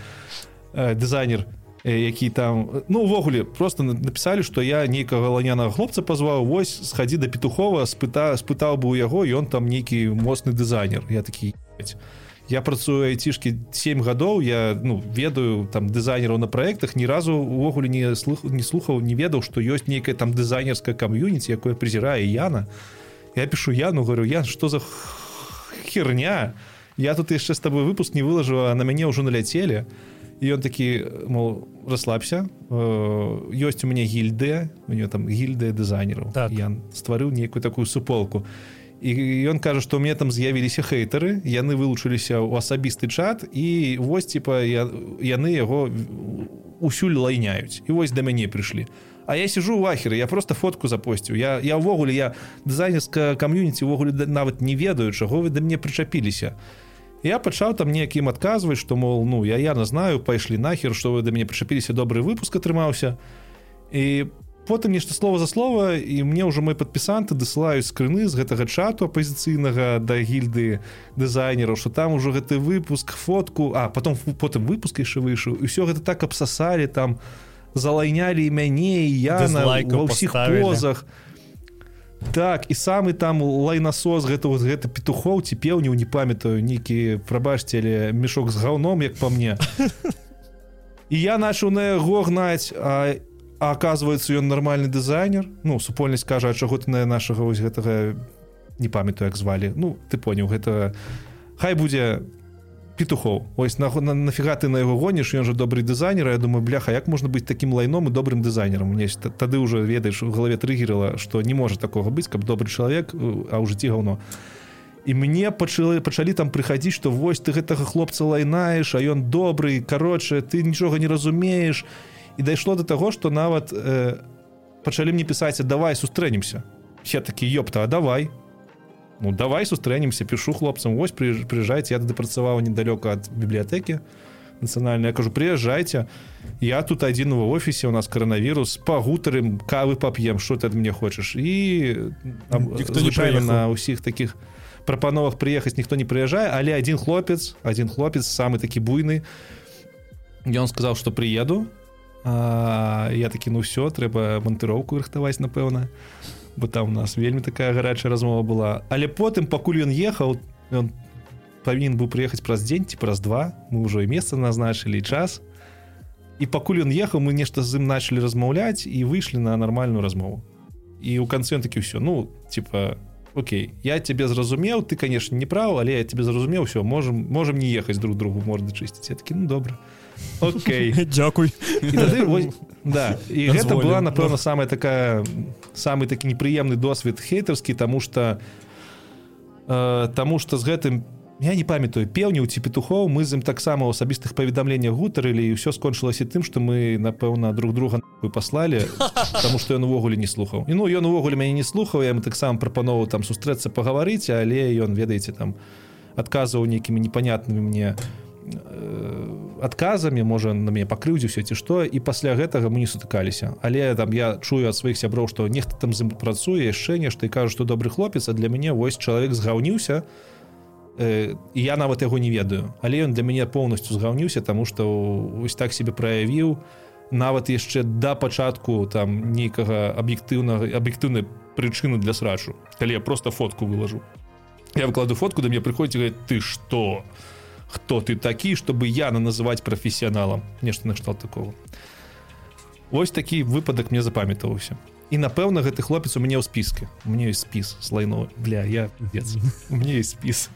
э, дызайнер у які там ну увогуле просто написали что я нейкага ланяна хлопца позваў вось сходи до петухова спыта спытаў бы у яго ён там нейкі моцны дызайнер. Я такі я працую айцішки 7 гадоў я ну ведаю там дызайнераў на проектах ні разу увогуле не слух не слухаў не ведаў что ёсць нейкая там дызайнерская кам'юніці якое прызірае яна. Я пишу яну говорю я что за херня? Я тут яшчэ с тобой выпуск не выложу а на мяне ўжо наляцелі а ён такі мол расслабся. Ёсць у мяне гільдыя у нее там гільдыя дызайнераў. Так. я стварыў нейкую такую суполку. І ён кажа што мне там з'явіліся хейтары яны вылучыліся ў асабісты чат і вось типа я, яны яго усюль лайняюць. І вось да мяне прыйшлі. А я сижу у ахеры я просто фотку запосціў. Я я ўвогуле я дызайнерска кам'юніці ўвогуле нават не ведаю чаго вы да мне прычапіліся я пачаў там неякім адказваць што мол ну я яна знаю пайшлі нахер што вы да мяне прычапіліся добры выпуск атрымаўся. І потым нешта слова за слова і мне ўжо мой падпісанты дасылаюць скрыны з гэтага чату апозіцыйнага да гільды дызайнераў что там ужо гэты выпуск фотку а потом потым выпуск яшчэ выйшаў і все гэта так абсасалі там залайнялі мяне і я на ва ўсіх позах так і самы там лайнасос гэта вот гэта петухоў ці пеўніў не памятаю нейкі прабачце але мешок з гаўном як по мне. І я начал на яго гнаць а а оказывается ён нармальны дызайнер. Ну супольнасць кажа чаго ты на нашага вось гэтага не памятаю як звалі. Ну ты поняў гэта хай будзе петухоў. Ось на на нафіга ты на яго гоніш ён же добрый дызайнер Я думаю бляха як можна быць таким лайном і добрым дызайнером мне тады уже ведаеш у галаве трыгерла что не можа такого быць каб добры чалавек а ў жыцці гаўно і мне пачалы пачалі там прыхадзіць что вось ты гэтага хлопца лайнаеш а ён добрый кароче ты нічога не разумееш і дайшло до того что нават э, пачалі мне пісаць давай сустрэнемся я такі ёпта давай ну давай сустрэнемся пишу хлопцам вось прыязджайце я тады працаваў недалёка ад бібліятэкі нацыянальная я кажу прыязджайце я тут адзін у офісе у нас коронавірус пагутарым кавы пап'ем что ты ад мне хочаш і звычайна на ўсіх таких прапановах прыехаць ніхто не прыязджае але один хлопец один хлопец самы такі буйны ён сказаў что приеду А, я такі ну все трэба монтыроўку рыхтаваць напэўна бо там у нас вельмі такая гарачая размова была. Але потым пакуль ён ехаў ён павінен быў прыехаць праз дзень ці праз два. Мы ўжо і месца назначылі час. І пакуль ён ехаў мы нешта з ім начали размаўляць і выйшлі на нармальную размову. І у канцы такі ўсё ну типа Окей я тебе зразумеў ты конечно не прав але я тебе зразумеў все можем можем не ехаць друг другу морды чысціць я такі ну добра Окей. (laughs) Дзякуй да. І гэта была напэўна самая такая самый такі непрыемны досвед хейтарскі тому что э, тому что з гэтым я не памятаю пеўніў ці петухоў мы з ім таксама асабістых паведамленнях гутарылі і ўсё скончылася тым што мы напэўна друг друга паслалі потому что ён увогуле не слухаў. І ну ён увогуле мяне не слухаў я мы таксама прапановаў там сустрэцца пагаварыць але ён ведаеце там адказваў нейкімі непонятнымі мне адказамі можа на мяне пакрыўдзіўся ці што і пасля гэтага мы не сутыкаліся. Але там я чую ад сваіх сяброў што нехта там працуе яшчэ нешта і кажу што добры хлопец а для мяне вось чалавек згаўніўся э, і я нават яго не ведаю. Але ён для мяне поўнасцю згаўніўся таму што ось так себе праявіў. Нават яшчэ да пачатку там нейкага аб'ектыўнага аб'ектыўнай прычыны для срачу калі я просто фотку выложу. Я выкладу фотку да мне прыходзіць ты что ты кто ты такі чтобы яна называть професіяналам нешта накшталт такого. Ось такі выпадак мне запамятаваўся і напэўна гэты хлопец у мяне ў спіске мне ёсць спіс слайно для я мне есть спіс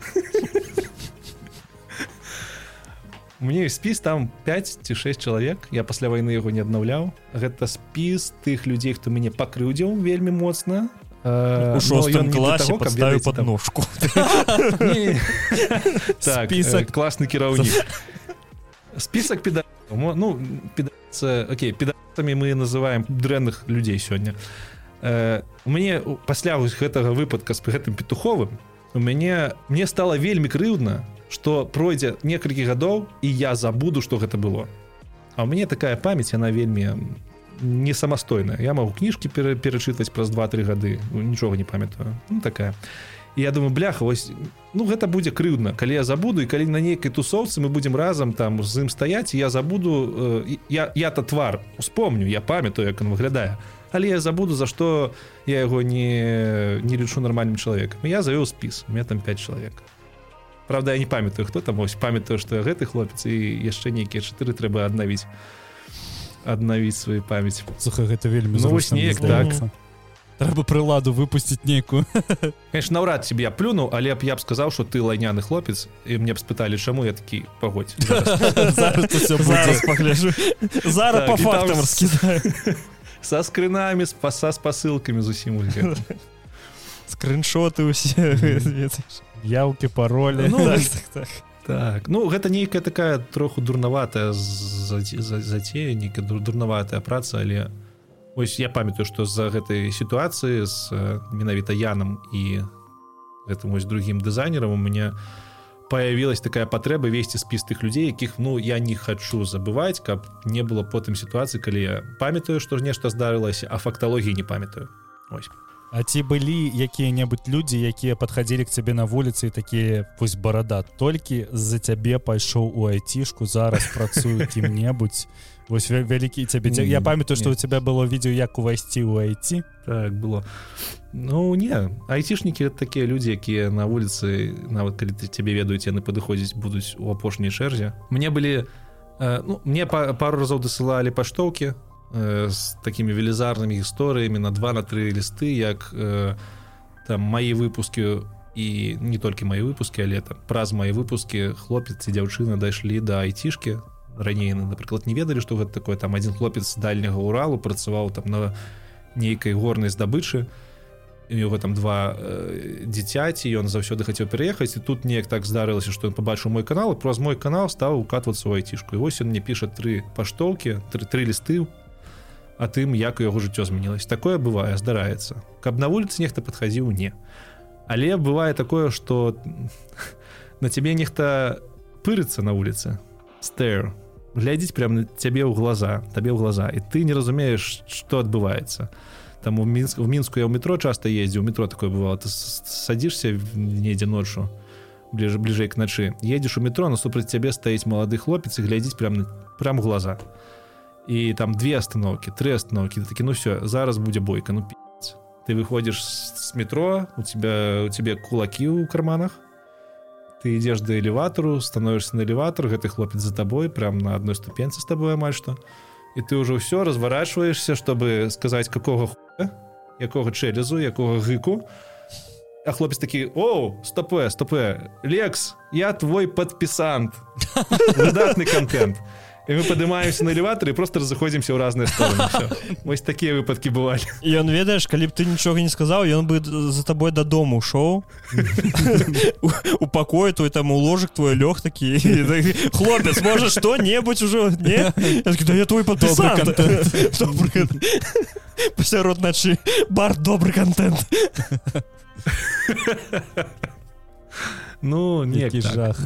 мне ёсць спіс там 5 ці 6 чалавек я пасля войны яго не аднаўляў гэта спіс тых людзей хто мяне пакрыўдзіў вельмі моцна у шостым класе подставіў под ножку так, список. класны кіраўнік (laughs) список педа ну Окей педатамі мы называем дрэнных людзей сёння э, мне пасля вось гэтага выпадка з гэтым петуховым у мяне мне стало вельмі крыўдна что пройдзе некалькі гадоў і я забуду что гэта было. А у мяне такая памяць она вельмі не самастойная. Я могу кніжкі перачытваць праз два-тры гады нічога не памятаю. Ну, такая. Я думаю бляха вось ну гэта будзе крыўдна калі я забуду і калі на нейкай тусоўцы мы будемм разам там з ім стаяць я забуду э, я я-то твар успомню я памятаю як он выглядае але я забуду за што я яго не не лічу нармальным чалавекам я завёў спіс у меня там 5 чалавек Правда я не памятаю хто там ось памятаю што гэты хлопец і яшчэ нейкія чатыры трэба аднавіць аднавіць сваю памяць Слухай, гэта вельмі ну, неяк так трэба прыладу выпусціць нейкую (laughs) конечно наўрад себе я плюнуў але б я б сказаў что ты лайняны хлопец і мне б спыталі чаму я такі пагодь (laughs) зараз по фактам са (laughs) скрынамі з паса з посылкамі зусім скриншоты усе яўкі паролі ну, так, так, так. Так. Ну гэта нейкая такая троху дурнаватая зацея нейкая дурнаватая праца але ось я памятаю што з-за гэтай сітуацыі з менавіта янам і гэтым ось другім дызайнерам у мяне появилась такая патрэба весці спіс тых людзей якіх ну я не хочу забываць каб не было потым сітуацыі калі я памятаю што нешта здарылася а факталогіі не памятаю. Ось А ці былі якія-небудзь людзі якія падхадзілі к цябе на вуліцы такія вось барада толькі з-за цябе пайшоў у айцішку зараз працую кім-небудзь вось вялікі цябе я памятаю што у тебя было відео як увайсці ў айці так было. Ну не айцішнікі такія людзі якія на вуліцы нават калі ты цябе ведаюць яны падыходзіць будуць у апошняй чэрзе мне былі э, ну, мне па, пару разоў дасылалі паштоўкі з такімі велізарнымі гісторыямі на два на тры лісты як э, там мои выпуски і не толькі мои выпуски але там праз мои выпуски хлопец і дзяўчына дайшлі да айцішки раней напрыклад не ведалі што гэта такое там один хлопец дальняга уралу працаваў там на нейкай горнай здабычы его там два э, дзіцяці ён заўсёды хацеў пераехаць і тут неяк так здарылася што ён побачыў мой канал праз мой канал стаў укатвацца ў айцішку і вось ён мне піша тры паштоўкі тры тры лісты а тым як яго жыццё змянілось такое бывае здараецца. Каб на вуліцы нехта падхадзіў не. Але бывае такое что (laughs) на цябе нехта пырыцца на вуліцы. Стэр глядзіць прям на цябе ў глаза табе ў глаза. І ты не разумееш что адбываецца. Там у мінск в мінску я ў метро часто ездзіў метро такое бывало. Ты садишься недзе ноччу бліжэй бліжэй к начы едзеш у метро насупраць цябе стаіць малады хлопец і глядзіць прям прям глаза. і і там две остановки три остановки. Такі ну все зараз будзе бойка ну пи***ц. ты выходишь с метро у тебя у тебе кулаки у карманах. Ты ідзеш до элеватору становишься на элеватор гэты хлопец за тобой прям на одной ступенцы с тобой амаль что і ты уже все разворачиваешься чтобы сказать какого хуя, якога чэлезу якога гыку. А хлопец такі о стопе стопе лекс я твой подпісант (laughs) выдатны контент. а і мы падымаемся на элеватары просто разыходзімся ў разныя стороны. (laughs) Вось такія выпадкі бывалі ён ведаеш калі б ты нічога не сказаў ён бы за табой дадому шоу у (laughs) пакоі твой там у ложак твой лёг такі хлопец можа што-небудзь ужо не я твой пасярод (laughs) начы бар добры контент ну не жах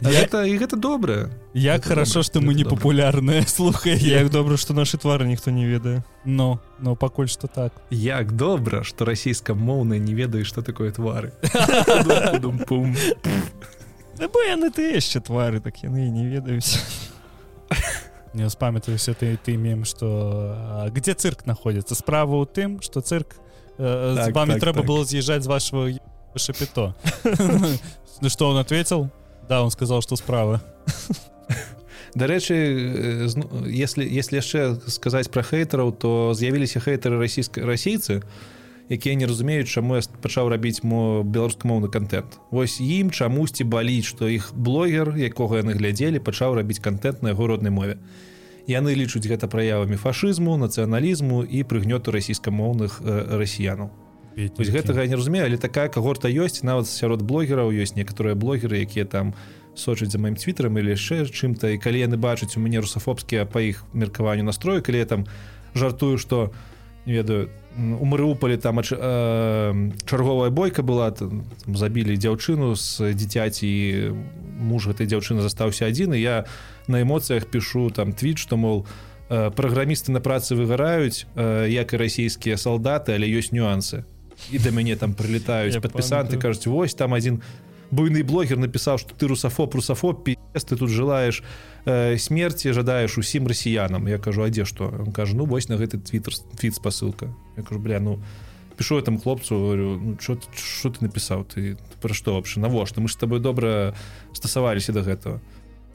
гэта і гэта добра як гэта хорошо что мы не популярныя (laughs) слухай. Як добра что наши твары ніхто не ведае но но пакуль что так. Як добра что расійскамоўная не ведае что такое твары (laughs) яны (laughs) ты яшчэ твары так яны не ведаюць не спамятаюся ты ты имеем что где цирк находится? Справа у тым что цирк э, так, вами так, трэба так. было з'язджаць з вашего шапито. Ну что он ответил Да, он сказал, что справа. (laughs) Дарэчы, если, если яшчэ сказаць пра хейтараў, то з'явіліся хейтары расійска расійцы, якія не разумеюць, чаму я пачаў рабіць мо беларускамоўны контент. Вось ім чамусьці баліць, што іх блогер, якога яны глядзелі, пачаў рабіць контент на яго роднай мове. Яны лічуць гэта праявамі фашызму, нацыяналізму і прыгнёту расійскамоўных э, расіянаў. Вось гэтага я не разумею але такая когорта ёсць нават сярод блогераў ёсць некаторыя блогеры якія там сочаць за маім твиттером или яшчэ чым-то і калі яны бачаць у мяне русафобскія па іх меркаванню настрою калі я там жартую что не ведаю у марыуполе там э, чарговая бойка была там, там забілі дзяўчыну з дзіцяці муж гэтай дзяўчыны застаўся адзін і я на эмоцыях пишу там твит что мол э, праграмісты на працы выгараюць э, як і расійскія салдаты але ёсць нюансы і да мяне там прылетаюць падпісанты кажуць вось там один буйны блогер напісаў что ты русафоб русафоб ты тут желаешь э, смерти жадаеш усім расіянам я кажу а дзе что? Он кажу ну вось на гэты твиттер твит спасылка я кажу бля ну пишу этому хлопцу говорю ну, что ты напісаў ты пра што вообще? Навошта мы ж тобой добра стасаваліся до гэтага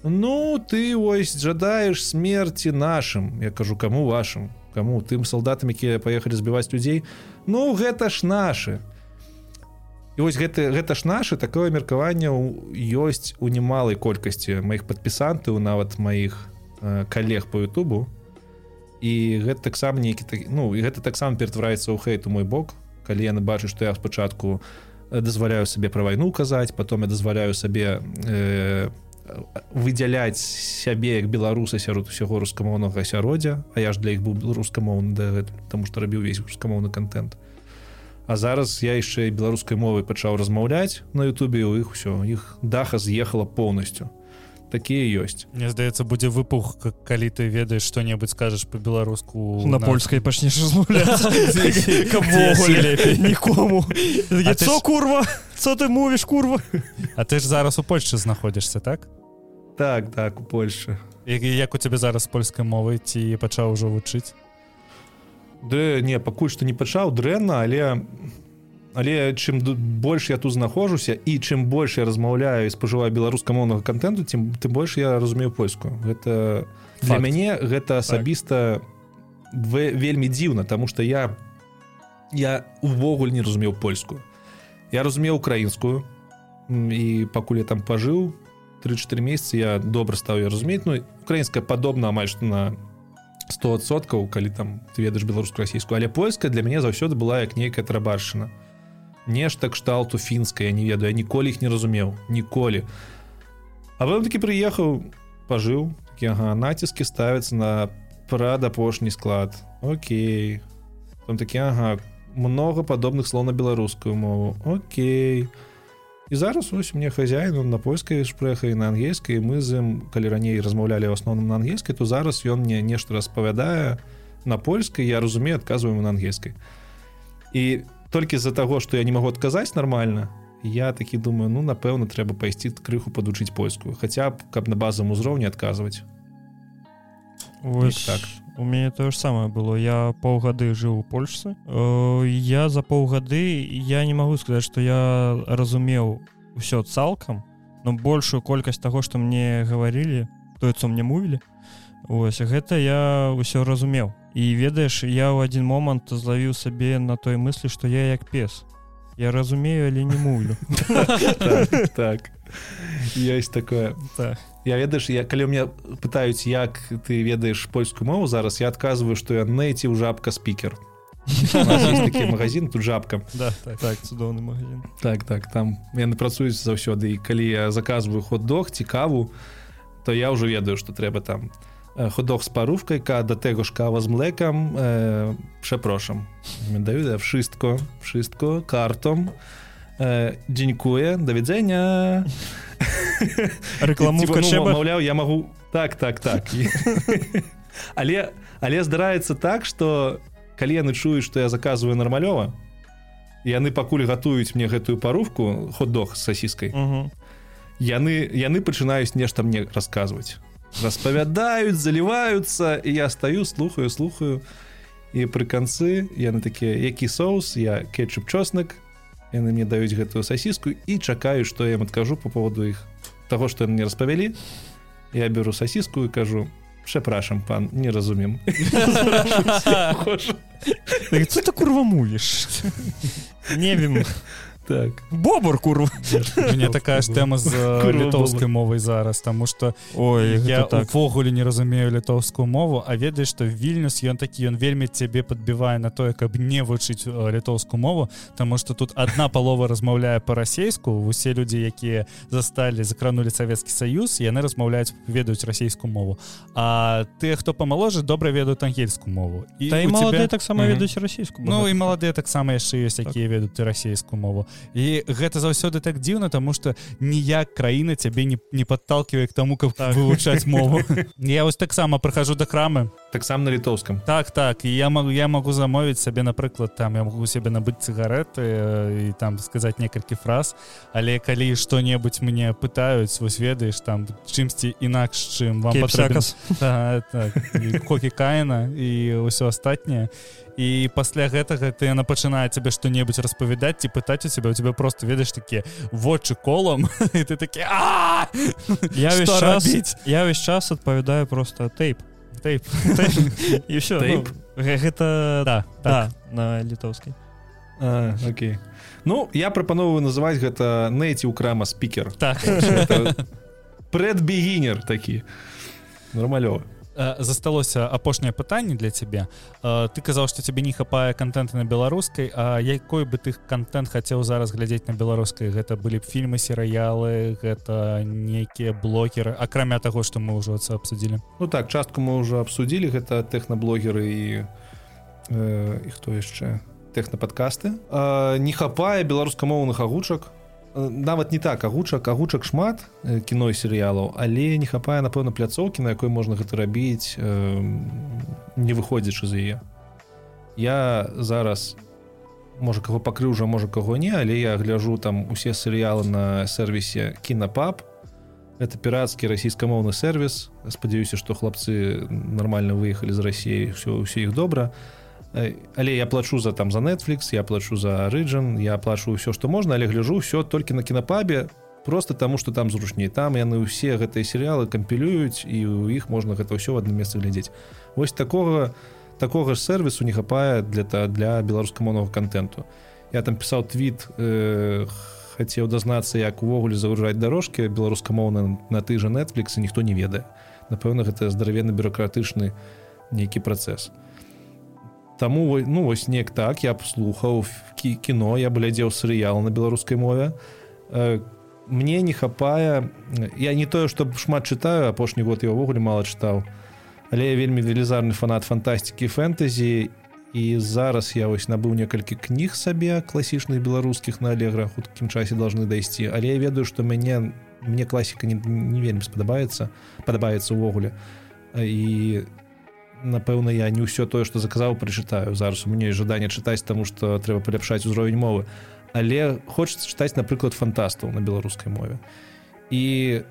ну ты ось жадаеш смерти нашим я кажу кому вашим кому? Тым солдатам якія паехалі збіваць людзей. Ну гэта ж наши і вось гэта гэта ж наши такое меркаванне ёсць у немалай колькасці маіх падпісантаў нават маіх э, калег по Ютубу. І гэта таксама нейкі так, ну і гэта таксама ператвараецца ў хейту мой бок. Калі яны бачаць што я спачатку дазваляю сабе пра вайну казаць потом я дазваляю сабе э, выдзяляць сябе як беларуса сярод усяго рускамоўнага асяроддзя А я ж для іх быў беларускамоўны да таму што рабіў весь рускамоўны контент А зараз я яшчэ беларускай мовай пачаў размаўляць на Ютубе у іх усё іх даха з'ехала поўнасцю. Такія ёсць. Мне здаецца будзе выпух калі ты ведаеш што-небудзь скажаш по-беларуску на польскай пачнеш (laughs) нікому. Курва? Co ты мовіш курва? А ты ж зараз у Польшчы знаходзішся так так так у Польшы як у цябе зараз польскай мовы ці пачаў ужо вучыць Ды не пакуль што не пачаў дрэнна але але чым больш я тут знаходжуся і чым больш я размаўляю і спажываю беларускамоўнага контенту тым ты больш я разумею польскую гэта для Факт. мяне гэта асабіста так. вельмі дзіўна тому что я я увогуле не разумеў польскую. Я разумеў украінскую і пакуль я там пажыў 3-4 месяцы я добра стаў я разумець ну украінская падобна амаль што на 100соткаў калі там ты ведаеш беларускую расійскую але польская для мяне заўсёды была як нейкая трабаршына нешта кшталту фінская не ведаю я ніколі іх не разумеў. Ніколі. А вы таки прыехаў пажыў ага, націскі ставяцца на прад апошні склад. Окей. Там такі ага много падобных слоў на беларускую мову. Окей. а і зараз ось мне хозяину на польскай шпрэха і на ангельскай мы з ім калі раней размаўлялі ў асноўным на ангельскай то зараз ён мне нешта распавядае на польскай я разумею адказваем на ангельскай і толькі з-за таго што я не магу адказаць нармальна я такі думаю ну напэўна трэба пайсці крыху падучыць польскую хаця б каб на базам узроўні адказваць Ось, так. у мяне тое ж самае было. Я паўгады жыў у польшцы. Э, я за паўгады я не магу сказаць што я разумеў усё цалкам но большую колькасць таго што мне гаварылі тое co мне мувілі ось гэта я ўсё разумеў. І ведаеш я ў адзін момант злавіў сабе на той мыслі што я як пес. Я разумею але не мулю (laughs) так есть такое. Так я ведаеш я калі меня пытаюць як ты ведаеш польскую мову зараз я адказваю что я найти ў жабка спікер. Магазин тут жабка. Да, так, так цудоўны магазин так так там яны працуюць заўсёды. І калі я заказываю ход-дог цікаву то я ўжо ведаю что трэба там. Худог з парувкай ка да тэго ж кава з млекам э, препрошам даю да wszystko wszystko картом э, дзенькуе да відзення (laughs) рэкламу маўляў я магу так так так. Але але здараецца так что калі яны чуюць что я заказываю нармалёва яны пакуль гатуюць мне гэтую парувку ход-дог з сасіскай яны яны пачынаюць нешта мне расказваць. Распавядаюць заліваюцца і я стаю слухаю слухаю і пры канцы яны такія які соус я кетчуп чоснак яны мне даюць гэтую сасіску і чакаю што я ім адкажу по поводу іх. Того что мне распавялі я беру сасіску і кажу препрашам пан не разумем (laughs) ты курва муліш (laughs) не вім так. Бобр курва. Мне такая ж тэма з літоўскай мовай зараз тому что ой я таквогуле так. не разумею літоўскую мову а ведаеш что вільнюс ён такі ён вельмі цябе подбівае на тое каб не вучыць літоўскую мову тому что тут одна палова размаўляе по-расейску усе людзі якія засталі закранули савецкі саюз яны размаўляюць ведаюць расійскую мову. А ты хто памаложе добра ведаюць ангельскую мову. І та маладыя таксама ведаюць расійску Ну і маладыя таксама яшчэ ёсць якія ведаюць ты расійскую мову і гэта заўсёды так дзіўна тому что ніяк краіна цябе не, не подталкивае к тому каб так. вывучаць мову. (laughs) Я вось таксама прохожу до крамы таксама на літоўском так так. І я могу я могу замовіць сабе напрыклад там я могу себе набыць цыгареты і там сказаць некалькі фраз. Але калі что-небудзь мне пытаюць вось ведаеш там чымсьці інакш чым вам (laughs) так, так, хокі каена і ўсё астатняе і пасля гэтага ты яна пачынае цябе што-небудзь распавядаць ці пытаць у цябе у тебя просто ведаеш такі вочы колам і (laughs) ты такі я весь час я весь час адпавядаю просто тейп тейп. І все гэта да да на літоўскай Окей. Ну я прапановую называць гэта нэйці ў крама спікер так предбегінер такі нормалёва засталося апошняе пытанне для цябе ты казаў што цябе не хапае контента на беларускай А якой бы ты контент хацеў зараз глядзець на беларускай гэта былі б фільмы серыялы гэта нейкія блогеры акрамя таго што мы ўжо абсудзілі Ну так частку мы ўжо абсудзілі гэта тэхнаблогеры і і хто яшчэ тэхнападкасты не хапае беларускамоўных агучак нават не так агучак агучак шмат кіно і серыялаў але не хапае напэўна пляцоўкі на якой можна гэта рабіць не выходзячы з яе. Я зараз можа каго пакрыўжа можа каго не але я гляжу там усе серыялы на сервісе кінапап. Это пірацкі расійскамоўны сервіс спадзяюся што хлапцы нормально выехалі з рассіі все ўсе іх добра але я плачу за там за Netflix я плачу за рыджан я плачу ўсё што можна але гляжу все толькі на кінапабе просто таму что там зручней. Там яны ўсе гэтыя серыялы кампілююць і у іх можна гэта ўсё в адным месцы глядзець. Вось такого такога ж сервісу не хапае для та для беларускамоўнага контенту я там пісаў твіт э, хацеў дазнацца як увогуле загружаць дорожкі беларускамоўна на ты жа Netflix і ніхто не ведае. Напэўна гэта здаравенны бюрократычны нейкі працэс Таму ну вось неяк так я слухаў кіно я глядзеў серыял на беларускай мове. Э, мне не хапае я не тое што шмат чытаю апошні год я ўвогуле мала чытаў але я вельмі велізарны фанат фантастыкі фэнтэзі і зараз я вось набыў некалькі кніг сабе класічных беларускіх на алегра хуткім часе должны дайсці. Але я ведаю што мяне мне класіка не, не вельмі спадабаецца падабаецца ўвогуле. І напэўна я не ўсё тое што заказаў прачытаю зараз. У мяне жаданне чытаць таму што трэба паляпшаць узровень мовы. Але хочется чытаць напрыклад фантастаў на беларускай мове. І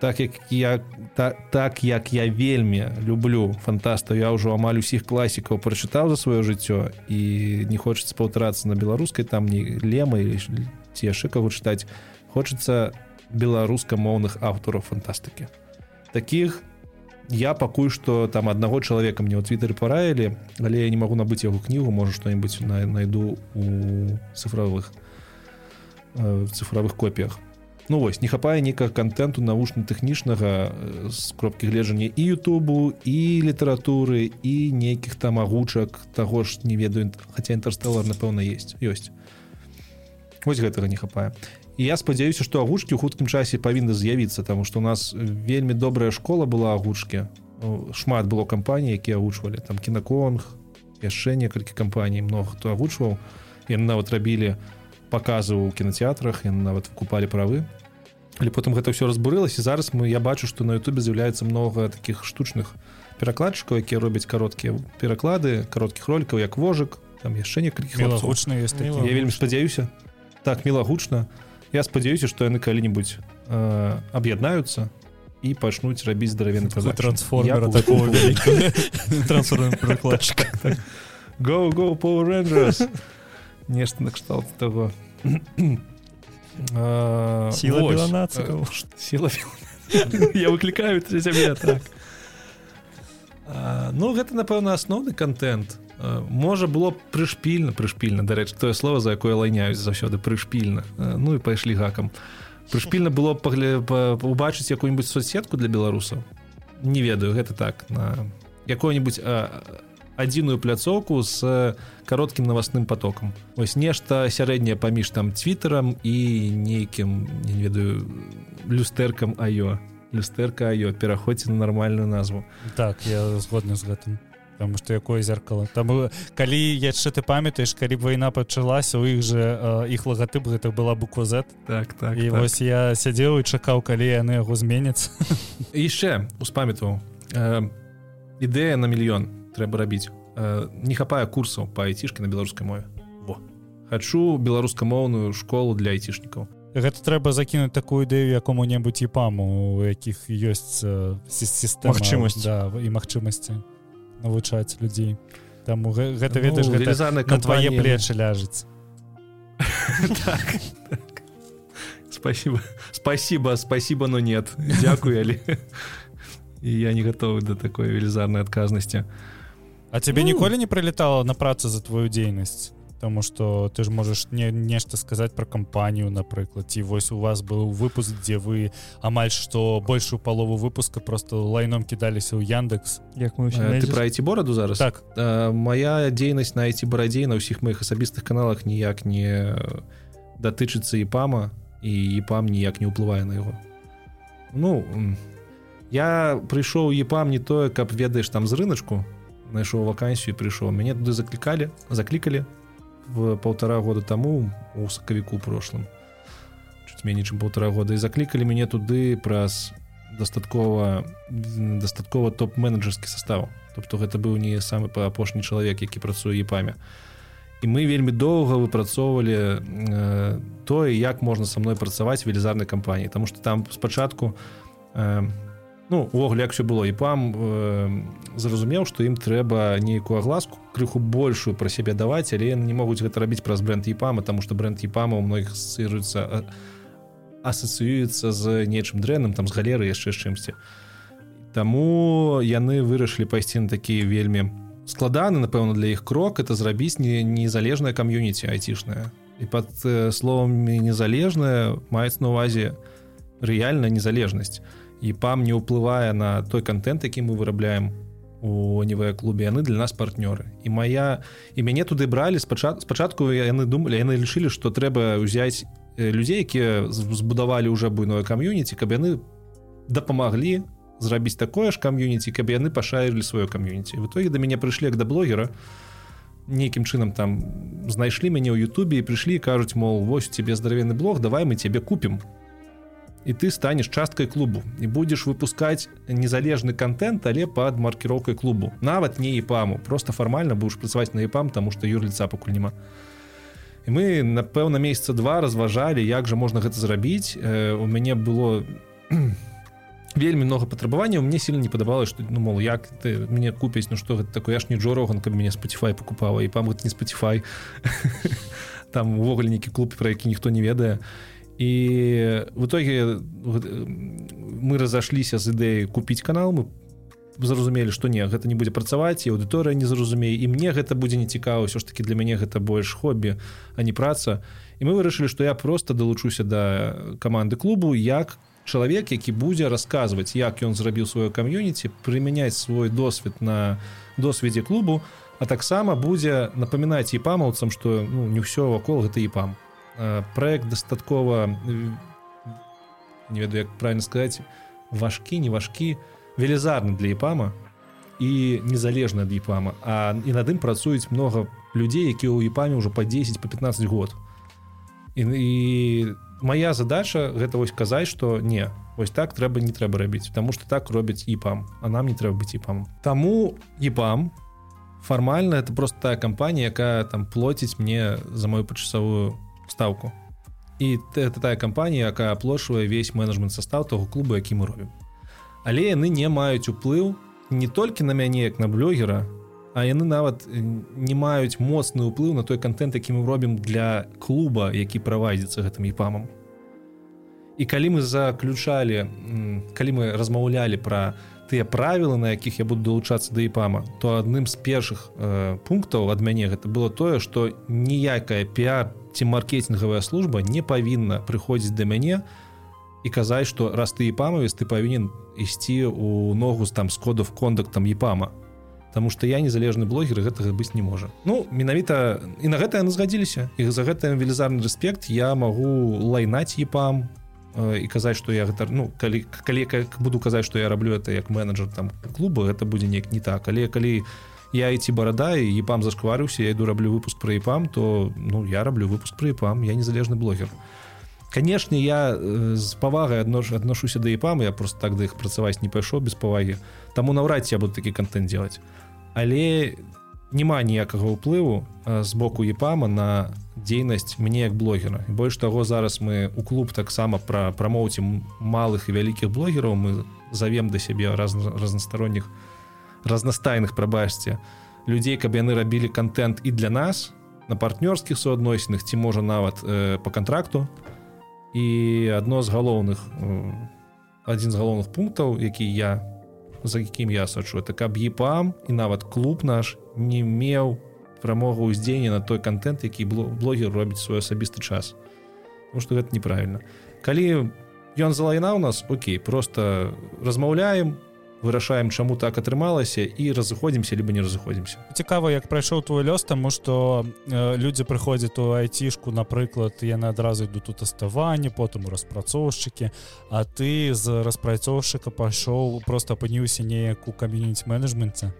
так як я та, так як я вельмі люблю фантастаў я ўжо амаль усіх класікаў прачытаў за сваё жыццё і не хочацца паўтарацца на беларускай там не лемы ці яшчэ каго чытаць хочацца беларускамоўных аўтараў фантастыкі. Таких я пакуль што там аднаго чалавека мне ў твиттары параілі але я не магу набыць яго кнігу можа што-нибудь на найду у цифровых э, цифровых копіях. Ну вось не хапае нейкага контенту навушна-тэхнічнага з кропкі гледжання і Ютубу і літаратуры і нейкіх там агучак таго ж не ведаю хаця інтэрстэлар напэўна есть ёсць. Гэтага не хапае і я спадзяюся што агучкі ў хуткім часе павінны з'явіцца таму што у нас вельмі добрая школа была агучкі шмат было кампаній якія агучвалі там кінаконг яшчэ некалькі кампаній много хто агучваў яны нават рабілі показы ў кінотэатрах яны нават купалі правы. Але потым гэта ўсё разбурылася зараз мы я бачу што на Ютубе з'яўляецца много таких штучных перакладчыкаў якія робяць кароткія пераклады кароткіх ролікаў як вожык там яшчэ некалькі гучна я вельмі спадзяюся. Так мілагучна я спадзяюся што яны калі-нибудь э, аб'яднаюцца і пачнуць рабіць здаравены трансформера такого (laughs) трансформкладчыка go go Power Rangers. Нешта накшталт того. Сила нацикаў сила я выклікаю сябе так. Ну гэта напэўна асноўны контент можа было прышпільна прышпільна дарэч тое слово за якое лайняюць заўсёды прышпільна ну і пайшлі гакам прышпільна было пагле убачыць якую-нибудь соцсетку для беларусаў не ведаю гэта так на якое-нибудь адзіную пляцоўку з кароткім навасным потокам ось нешта сярэдняе паміж там твиттерам і нейкім не ведаю люстэркам аё люстэрка аё пераходзьце на нармальную назву. Так я згодны з гэтым потому что якое зеркало. Там калі яшчэ ты памятаеш калі б вайна пачалася у іх же іх лагатып гэта была буква z. Так так і так. вось я сядзеў і чакаў калі яны яго зменяцца яшчэ успамятваў э, ідэя на мільён трэба рабіць. Э, не хапае курсаў па айцішкі на беларускай мове. Во. хачу беларускамоўную школу для айцішнікаў. Гэта трэба закінуць такую ідэю якому-небудзь іпаму у якіх ёсць сістэма. Магчымасць. Да, і магчымасці навучаць людзей. Таму гэта ведаеш ну, гэта на твае плечы ляжыць. (laughs) Так, так. спасибо спасибо спасибо но нет. Дзякую але я не готовы до такой велізарнай адказнасці А тебе ну... ніколі не прылетала на працу за твою дзейнасць Таму что ты ж можаш не нешта сказаць про кампанію напрыклад ці вось у вас быў выпуск дзе вы амаль што большую палову выпуска просто лайном кідаліся ў Яндекс. Як мы ты праці бораду зараз? Так. Э, моя дзейнасць на эти барадзей на ўсіх моих асабістых каналах ніяк не датычыцца і пама і пам ніяк не ўплывае на яго ну я прыйшоў епам не тое каб ведаеш там з рыначку найшоў вакансію прыйшоў мяне туды заклікалі заклікалі в полтора года таму у сакавіку прошлым. Чуть меней чым полтора года. І заклікалі мяне туды праз дастаткова дастаткова топ-менеджерскі состав. Тобто гэта быў не самы па апошні чалавек які працуе епамя і мы вельмі доўга выпрацоўвалі э, тое як можна са мной працаваць велізарнай кампаніі. Тому что там спачатку э, ну увогуле як все было і пам э, зразумеў што ім трэба нейкую агласку крыху большую пра сябе даваць але не могуць гэта рабіць праз бренд епама тому что бренд епама у многіх сыруецца асацыюецца з нечым дрэнным там з галеры яшчэ чымсьці. Таму яны вырашылі пайсці на такі вельмі складаны напэўна для іх крок это зрабіць не незалежная кам'юніці айцішная і под э, словамі незалежная маецца на увазе рэальная незалежнасць і пам не ўплывае на той контент які мы вырабляем у нівыя клубе яны для нас партнёры. І моя і мяне туды бралі спачат спачатку яны думалі яны лічылі што трэба ўзяць людзей якія збудавалі уже буйное кам'юніці каб яны дапамаглі зрабіць такое ж кам'юніці каб яны пашаілі сваё кам'юніці в итоге да мяне прыйшлі як да блогера нейкім чынам там знайшлі мяне ў Ютубе і прыйшлі кажуць мол вось тебе здаравенны блог давай мы тебе купім і ты станешь часткай клубу. І будзеш выпускаць незалежны контент але под маркіроўкай клубу. Нават не епаму. Просто фармальна будешь працаваць на епам тому что юр лица пакуль няма і мы напэўна месяца два разважалі як жа можна гэта зрабіць. Э, у мяне было (clears throat) вельмі много патрабаванняў. Мне сильно не падабалось что ну мол як ты мне купіць Ну что гэта такое? Я ж не джороган каб мяне спаціфай покупала і пам не спаціфай (laughs) там увогуле нейкі клуб про які ніхто не ведае. і і в итоге мы разошліся з ідэі купіць канал мы зразумелі што не гэта не будзе працаваць і аўдыторыя не зразумее і мне гэта будзе не цікава ўсё ж таки для мяне гэта больш хобі а не праца. І мы вырашылі што я просто далучуся да каманды клубу як чалавек які будзе расказваць як ён зрабіў сваё кам'юніці прымяняць свой досвед на досведзе клубу а таксама будзе напамінаць і памаўцам што ну, не ўсё вакол гэта і пам Э, проект дастаткова не ведаю як правильно сказать важкі не важкі велізарны для епама і незалежна ад епама а і над ім працуюць много людзей якія ў епаме ўжо по 10 по 15 год. І, і моя задача гэта вось казаць что не ось так трэба не трэба рабіць потому что так робяць епам а нам не трэба быць епам таму епам фармальна это просто тая кампанія якая там плоціць мне за мою пачасовую ставку і это тая кампанія якая аплошвае весь менеджмент состав того клубу які мы робім. Але яны не маюць уплыў не толькі на мяне як на блогера а яны нават не маюць моцны ўплыў на той контент які мы робім для клуба які правадзіцца гэтым епамам і калі мы заключалі калі мы размаўлялі про тыя правілы на якіх я буду далучацца да іпама то адным з першых э, пунктаў ад мяне гэта было тое што ніякая пиар ці маркетингавая служба не павінна прыходзіць да мяне і казаць што раз ты епамавец ты павінен ісці у ногу з там з кодов кондактам епама Таму што я незалежны блогер гэтага быць не можа. Ну менавіта і на гэта яны згадзіліся. І за гэта велізарны рэспект. Я магу лайнаць епам і казаць што я гэта ну калі калі как буду казаць што я раблю это як менеджер там клуба гэта будзе неяк не так. Але калі я я ідці барада і епам зашкварыўся я іду раблю выпуск про епам то ну я раблю выпуск про епам я незалежны блогер. Канешне я з павагай адно ж адношуся да епам я просто так да іх працаваць не пайшоў без павагі таму наўрад ці я буду такі контент делать. Але няма ніякага ўплыву з боку епама на дзейнасць мне як блогера. Больш таго зараз мы у клуб таксама пра прамоўцім малых і вялікіх блогераў мы завем да сябе раз разнастаронніх у разнастайных прабачце людзей каб яны рабілі контент і для нас на партнёрскіх суадносінах ці можа нават э, по контракту і адно з галоўных э, адзін з галоўных пунктаў які я за якім я сачу это каб епам і нават клуб наш не меў прамога ўздзеяння на той контент які блогер робіць свой асабісты час. Потому что гэта неправільна. Калі ён залайна у нас Окей просто размаўляем вырашаем чаму так атрымалася і разыходзімся либо не разыходзімся. Цікава як прайшоў твой лёс тому что э, людзі прыходзяць у айцішку напрыклад яны адразу ідут тут аставанне потым у распрацоўшчыкі а ты з распрацоўшчыка пайшоў просто апыніўся неяк у кам'юніць менеджменце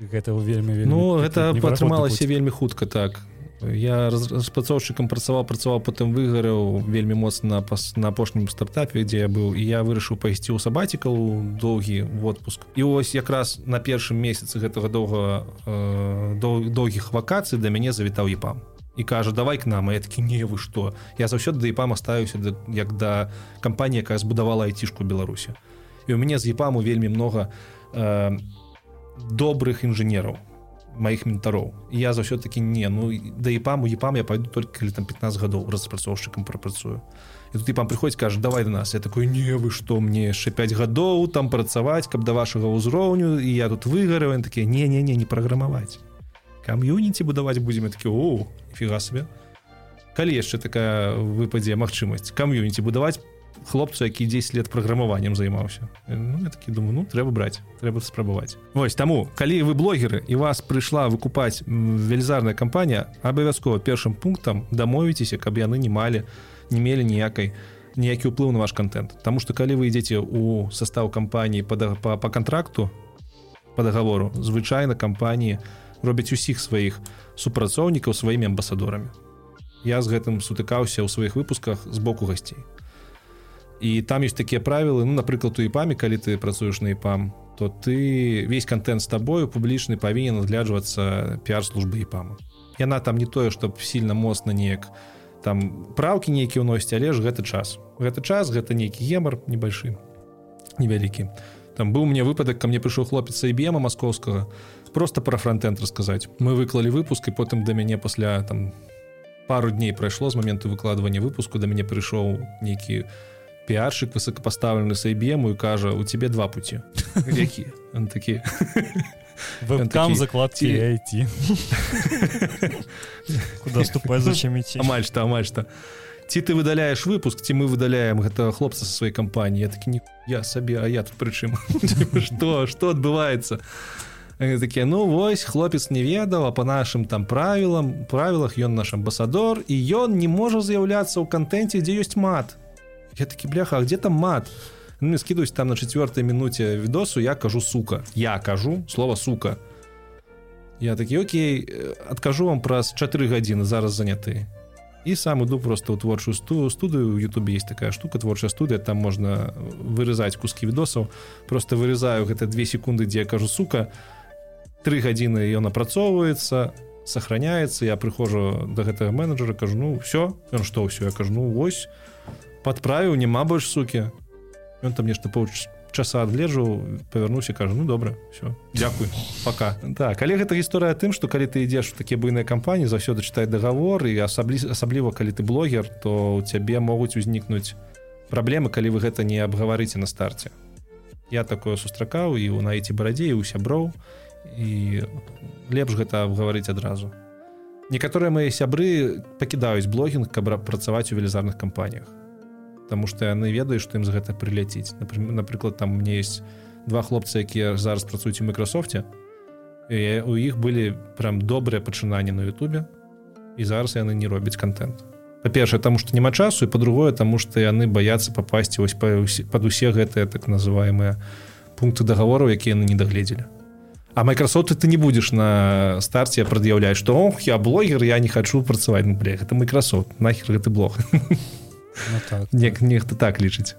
гэта вельмі, вельмі ну гэта атрымалася вельмі хутка так я распрацоўшчыкам працаваў працаваў потым выгараў вельмі моцна на апошнім стартапе дзе я быў і я вырашыў пайсці ў сабацікал доўгі водпуск. І ось якраз на першым месяцы гэтага доўга э, доўгіх вакацый да мяне завітаў епам. І кажа давай к нам я такі не вы што? Я заўсёды да епама ставіўся як да кампаніі якая збудавала айцішку беларусі. І у мяне з епаму вельмі много э, добрых інжынераў моих ментароў я за ўсё-таки не ну да епаму епам я пойду только калі там 15 гадоў распрацоўшчыкам прапрацую і тут епам приходзіць кажа давай до нас я такой не вы что мне яшчэ 5 гадоў там працаваць каб да вашага ўзроўню і я тут выгарываю такія не не не не праграмаваць кам'юніці будаваць будзем такі о фіга себе калі яшчэ такая выпадзе магчымасць кам'юніці будаваць хлопцу які 10 лет праграмаваннем займаўся ну, такі думаю ну трэба браць трэба спрабаваць Вось таму калі вы блогеры і вас прыйшла выкупаць велізарная кампанія абавязкова першым пунктам дамовіцеся каб яны не малі не мелі ніякай ніякі ўплыў на ваш контент. Таму что калі вы ідзеце у состав кампаніі па, па, па контракту по договору звычайна кампаніі робяць усіх сваіх супрацоўнікаў сваімі амбасадорамі я з гэтым сутыкаўся ў сваіх выпусках з боку гасцей і там есть такія правілы ну напрыклад у іпамі калі ты працуеш на іпам то ты весь контент з табою публічны павінен адгляджвацца піар-службы іпама яна там не тое чтоб сильно моцна неяк там праўкі нейкі ўносіць але ж гэты час. Гэты час гэта нейкі гемар небольшы невялікі там быў мне выпадак ко мне прыйшоў хлопец ібема маскоўскага просто про фронтенд расказаць мы выклалі выпуск і потым да мяне пасля там пару дней прайшло з моменту выкладывання выпуску да мяне прыйшоў нейкі пиарщик высокопоставленный с IBM и кажа у тебе два пути які такі там закладки IT (laughs) куда ступать зачем идти? Амаль что амаль что ці ты выдаляешь выпуск ці мы выдаляем гэтага хлопца со своей кампаніі такі не я сабе а я тут прычым (laughs) что? Что адбываецца такія ну вось хлопец не ведаў а по нашим там правілам правілах ён наш амбасадор і ён не можа з'яўляцца ў кантэнце дзе ёсць мат я такі бляха где там мат? Ну, скидываюсь там на четвертой минуте видосу я кажу сука я кажу слово сука я такі Окей откажу вам праз 4 гадзіны зараз заняты і сам іду просто ў творчую сту студыю у Ютубе есть такая штука творчая студыя там можна вырезаць куски відосаў просто вырезаю гэта две секунды дзе я кажу сука три гадзіны ён апрацоўваецца сохраняется. Я прыхожу до гэтага менеджера кажу ну все ён что ўсё я кажу ну вось подправіў няма больш суки. Ён там нешта поўч часа адлежу павярнуся кажу ну добра все Дякуй пока так калі гэта гісторыя тым что калі ты ідзеш такія буйныя кампаніі заўсёды чытай договор і асаблі асабліва калі ты блогер то у цябе могуць узнікнуць праблемы калі вы гэта не абгаварыце на старце я такое сустракаў і у наіце барадзе у сяброў і лепш гэта абгаварыць адразу некаторыя мои сябры пакідаюць блогінг каб працаваць у велізарных кампаніях Таму што яны ведаюць, што ім з гэта прыляціць. Напрыклад, там мне есть два хлопцы, якія зараз працуюць у Мicrosoftе. у іх былі прям добрыя пачынанні на Ютубе і зараз яны не робяць контент. Па-першае, таму што няма часу і па-другое, таму што яны баяцца папасці ось пад усе гэтыя так называемыя пункты дагавораў, якія яны не дагледзелі. А Microsoft ты не будзеш на старце прад'яўляць, што ох я блогер, я не хачу працаваць ну, бля, гэта Microsoft нахер гэты блог. (laughs) ну, так, не, так. нехта так лічыць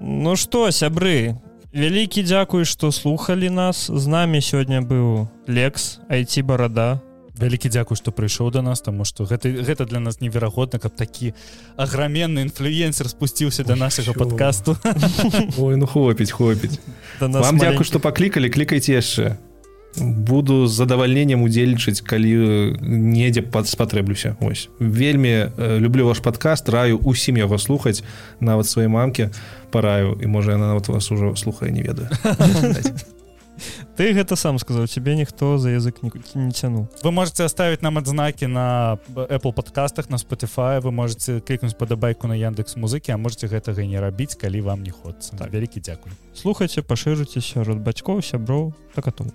Ну что сябры вялікі дзякуй что слухали нас. З нами сёння быў лекс айти барада вялікі дзякуй что прыйшоў до нас тому что гэта гэта для нас неверагодна каб такі аграменны інфлюенсер спусціўся до нашага подкасту Ой ну хопіць хопіць. Вам дзякуй что паклікалі клікайце яшчэ буду з задавальненнем удзельнічаць калі недзе пад спатрэблюся ось. Вельмі люблю ваш падкаст раю усім яго слухаць нават сваёй мамке параю і можа яна нават вас ужо слухае не ведаю. (laughs) Ты гэта сам сказаў тебе ніхто за язык не цянул вы можете оставить нам адзнакі на apple подкастах на spotify вы можете клікнуць падабайку на яндекс музыкі а можете гэтага не рабіць калі вам не ходцца так. вялікі дзякуй слухайце пашырыцеся род бацькоў сяброў так атом